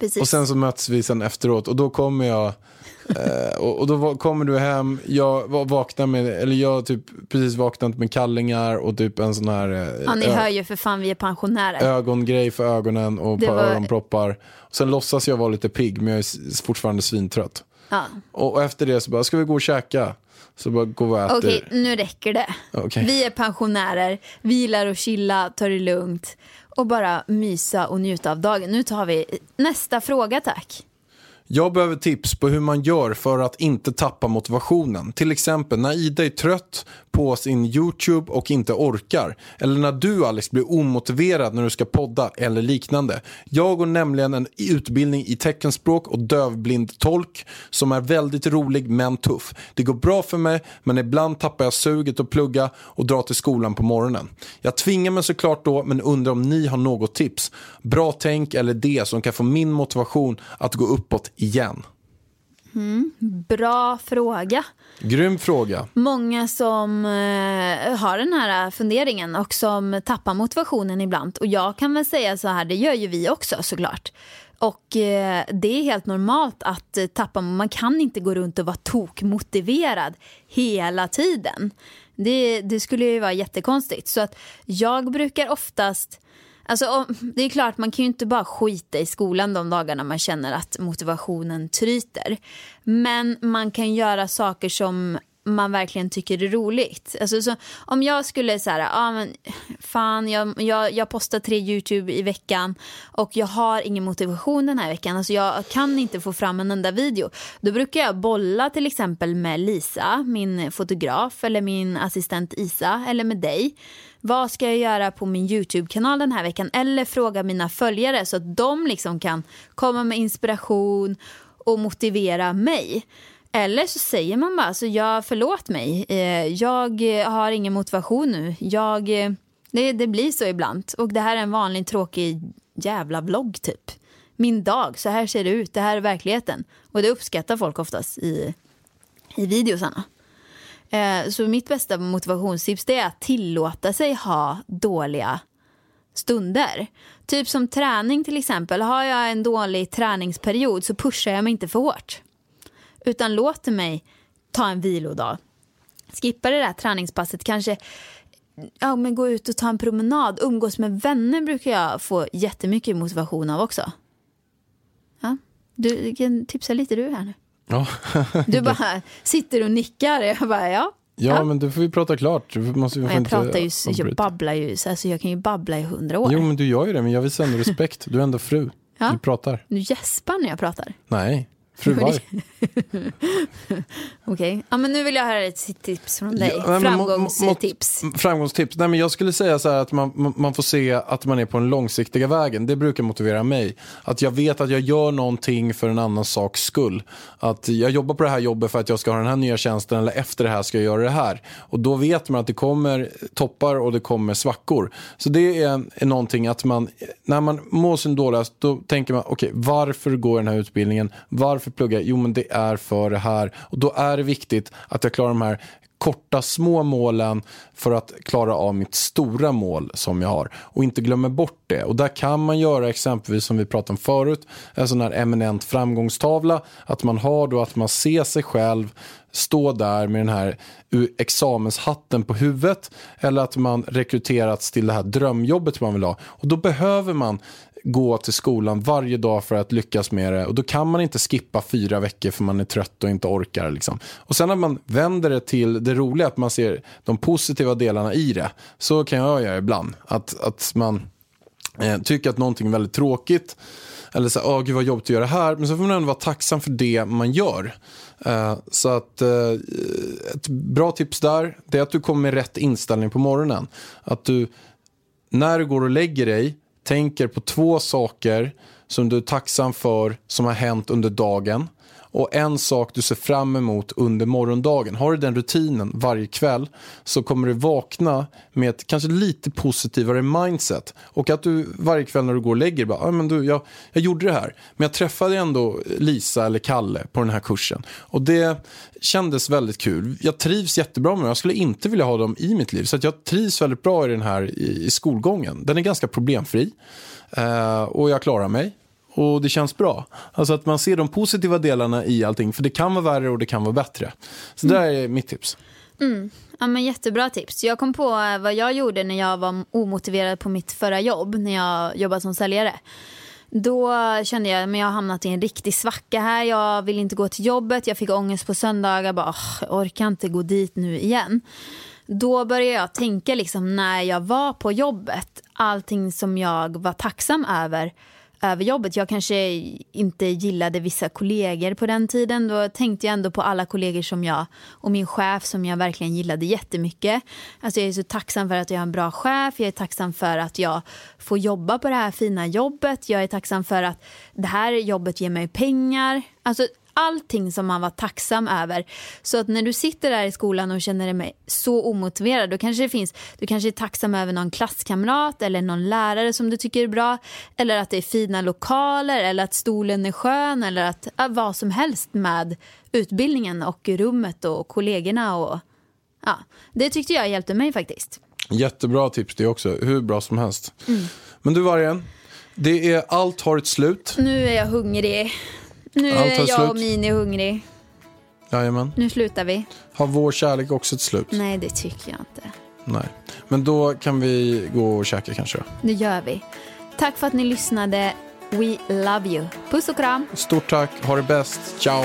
Precis. Och sen så möts vi sen efteråt och då kommer jag eh, och, och då kommer du hem, jag va- vaknar med, eller jag typ precis vaknat med kallingar och typ en sån här eh, ja, ni hör ju för fan vi är pensionärer. ögongrej för ögonen och Det var- öronproppar. Och sen låtsas jag vara lite pigg men jag är fortfarande svintrött. Ja. Och, efter det så bara, ska vi gå och käka? Så bara går vi och äter. Okej, nu räcker det. Okej. Vi är pensionärer, vi gillar att chilla, ta det lugnt och bara mysa och njuta av dagen. Nu tar vi nästa fråga tack. Jag behöver tips på hur man gör för att inte tappa motivationen. Till exempel när Ida är trött på sin YouTube och inte orkar. Eller när du Alex blir omotiverad när du ska podda eller liknande. Jag går nämligen en utbildning i teckenspråk och dövblindtolk som är väldigt rolig men tuff. Det går bra för mig men ibland tappar jag suget att plugga och dra till skolan på morgonen. Jag tvingar mig såklart då men undrar om ni har något tips. Bra tänk eller det som kan få min motivation att gå uppåt igen. Bra fråga. Grym fråga. Många som eh, har den här funderingen och som tappar motivationen ibland. Och jag kan väl säga så här, det gör ju vi också såklart. Och eh, det är helt normalt att eh, tappa, man kan inte gå runt och vara tokmotiverad hela tiden. Det, det skulle ju vara jättekonstigt. Så att jag brukar oftast Alltså, om- det är klart, man kan ju inte bara skita i skolan de dagarna man känner att motivationen tryter. Men man kan göra saker som man verkligen tycker är roligt. Alltså, så, om jag skulle säga, ah, men fan, jag, jag, jag postar tre YouTube i veckan och jag har ingen motivation den här veckan. Alltså, jag kan inte få fram en enda video. Då brukar jag bolla till exempel med Lisa, min fotograf, eller min assistent Isa, eller med dig. Vad ska jag göra på min YouTube-kanal den här veckan? Eller fråga mina följare så att de liksom kan komma med inspiration och motivera mig. Eller så säger man bara, alltså, så jag, förlåt mig, eh, jag eh, har ingen motivation nu. Jag, eh, det, det blir så ibland. Och det här är en vanlig tråkig jävla vlogg typ. Min dag, så här ser det ut, det här är verkligheten. Och det uppskattar folk oftast i, i videosarna. Eh, så mitt bästa motivationstips är att tillåta sig ha dåliga stunder. Typ som träning till exempel. Har jag en dålig träningsperiod så pushar jag mig inte för hårt. Utan låter mig ta en vilodag. Skippa det där träningspasset. Kanske ja, men gå ut och ta en promenad. Umgås med vänner brukar jag få jättemycket motivation av också. Ja. Du, kan tipsa lite du här nu. Ja. Du bara sitter och nickar. Jag bara, ja. ja, men då får vi prata klart. Du måste, vi får jag inte pratar ju, jag avbryta. babblar ju, så alltså jag kan ju babbla i hundra år. Jo, men du gör ju det, men jag visar ändå respekt. Du är ändå fru. Ja. Du pratar. Du gäspar när jag pratar. Nej, fruar. Okej, ja, men nu vill jag höra ett tips från dig. Ja, Framgångstips. Framgångstips. Nej, men jag skulle säga så att man, man- får se att man är på den långsiktiga vägen. Det brukar motivera mig. Att jag vet att jag gör någonting för en annan saks skull. Att jag jobbar på det här jobbet för att jag ska ha den här nya tjänsten eller efter det här ska jag göra det här. Och då vet man att det kommer toppar och det kommer svackor. Så det är, är någonting att man, när man mår sin dåligast, då tänker man okej, varför går jag den här utbildningen? Varför pluggar jag? Jo, men det är för det här. Och då är det viktigt att jag klarar de här korta små målen för att klara av mitt stora mål som jag har och inte glömmer bort det. Och där kan man göra exempelvis som vi pratade om förut, en sån här eminent framgångstavla, att man har då att man ser sig själv stå där med den här examenshatten på huvudet eller att man rekryterats till det här drömjobbet man vill ha. Och då behöver man gå till skolan varje dag för att lyckas med det. Och då kan man inte skippa fyra veckor för man är trött och inte orkar. Liksom. Och sen när man vänder det till det roliga, att man ser de positiva delarna i det. Så kan jag göra ibland. Att, att man eh, tycker att någonting är väldigt tråkigt. Eller så åh gud vad jobbigt att göra det här. Men så får man ändå vara tacksam för det man gör. Uh, så att uh, ett bra tips där, det är att du kommer med rätt inställning på morgonen. Att du, när du går och lägger dig, tänker på två saker som du är tacksam för som har hänt under dagen och en sak du ser fram emot under morgondagen. Har du den rutinen varje kväll så kommer du vakna med ett kanske lite positivare mindset. Och att du varje kväll när du går och lägger bara, ah, men du, jag, jag gjorde det här. Men jag träffade ändå Lisa eller Kalle på den här kursen. Och det kändes väldigt kul. Jag trivs jättebra med det. Jag skulle inte vilja ha dem i mitt liv. Så att jag trivs väldigt bra i den här i, i skolgången. Den är ganska problemfri. Uh, och jag klarar mig och det känns bra. Alltså att man ser de positiva delarna i allting, för det kan vara värre och det kan vara bättre. Så mm. det är mitt tips. Mm. Ja, men jättebra tips. Jag kom på eh, vad jag gjorde när jag var omotiverad på mitt förra jobb, när jag jobbade som säljare. Då kände jag att jag har hamnat i en riktig svacka här. Jag vill inte gå till jobbet, jag fick ångest på söndagar. Bara, jag orkar inte gå dit nu igen. Då började jag tänka liksom när jag var på jobbet, allting som jag var tacksam över över jobbet. Jag kanske inte gillade vissa kollegor på den tiden. Då tänkte jag ändå på alla kollegor som jag och min chef som jag verkligen gillade jättemycket. Alltså jag är så tacksam för att jag har en bra chef. Jag är tacksam för att jag får jobba på det här fina jobbet. Jag är tacksam för att det här jobbet ger mig pengar. Alltså allting som man var tacksam över. Så att när du sitter där i skolan och känner dig så omotiverad, då kanske det finns, du kanske är tacksam över någon klasskamrat eller någon lärare som du tycker är bra, eller att det är fina lokaler, eller att stolen är skön, eller att ja, vad som helst med utbildningen och rummet och kollegorna. Och, ja, det tyckte jag hjälpte mig faktiskt. Jättebra tips det också, hur bra som helst. Mm. Men du Vargen, det är allt har ett slut. Nu är jag hungrig. Nu är jag och Mini hungrig. Jajamän. Nu slutar vi. Har vår kärlek också ett slut? Nej, det tycker jag inte. Nej. Men då kan vi gå och käka kanske? Det gör vi. Tack för att ni lyssnade. We love you. Puss och kram. Stort tack. Ha det bäst. Ciao.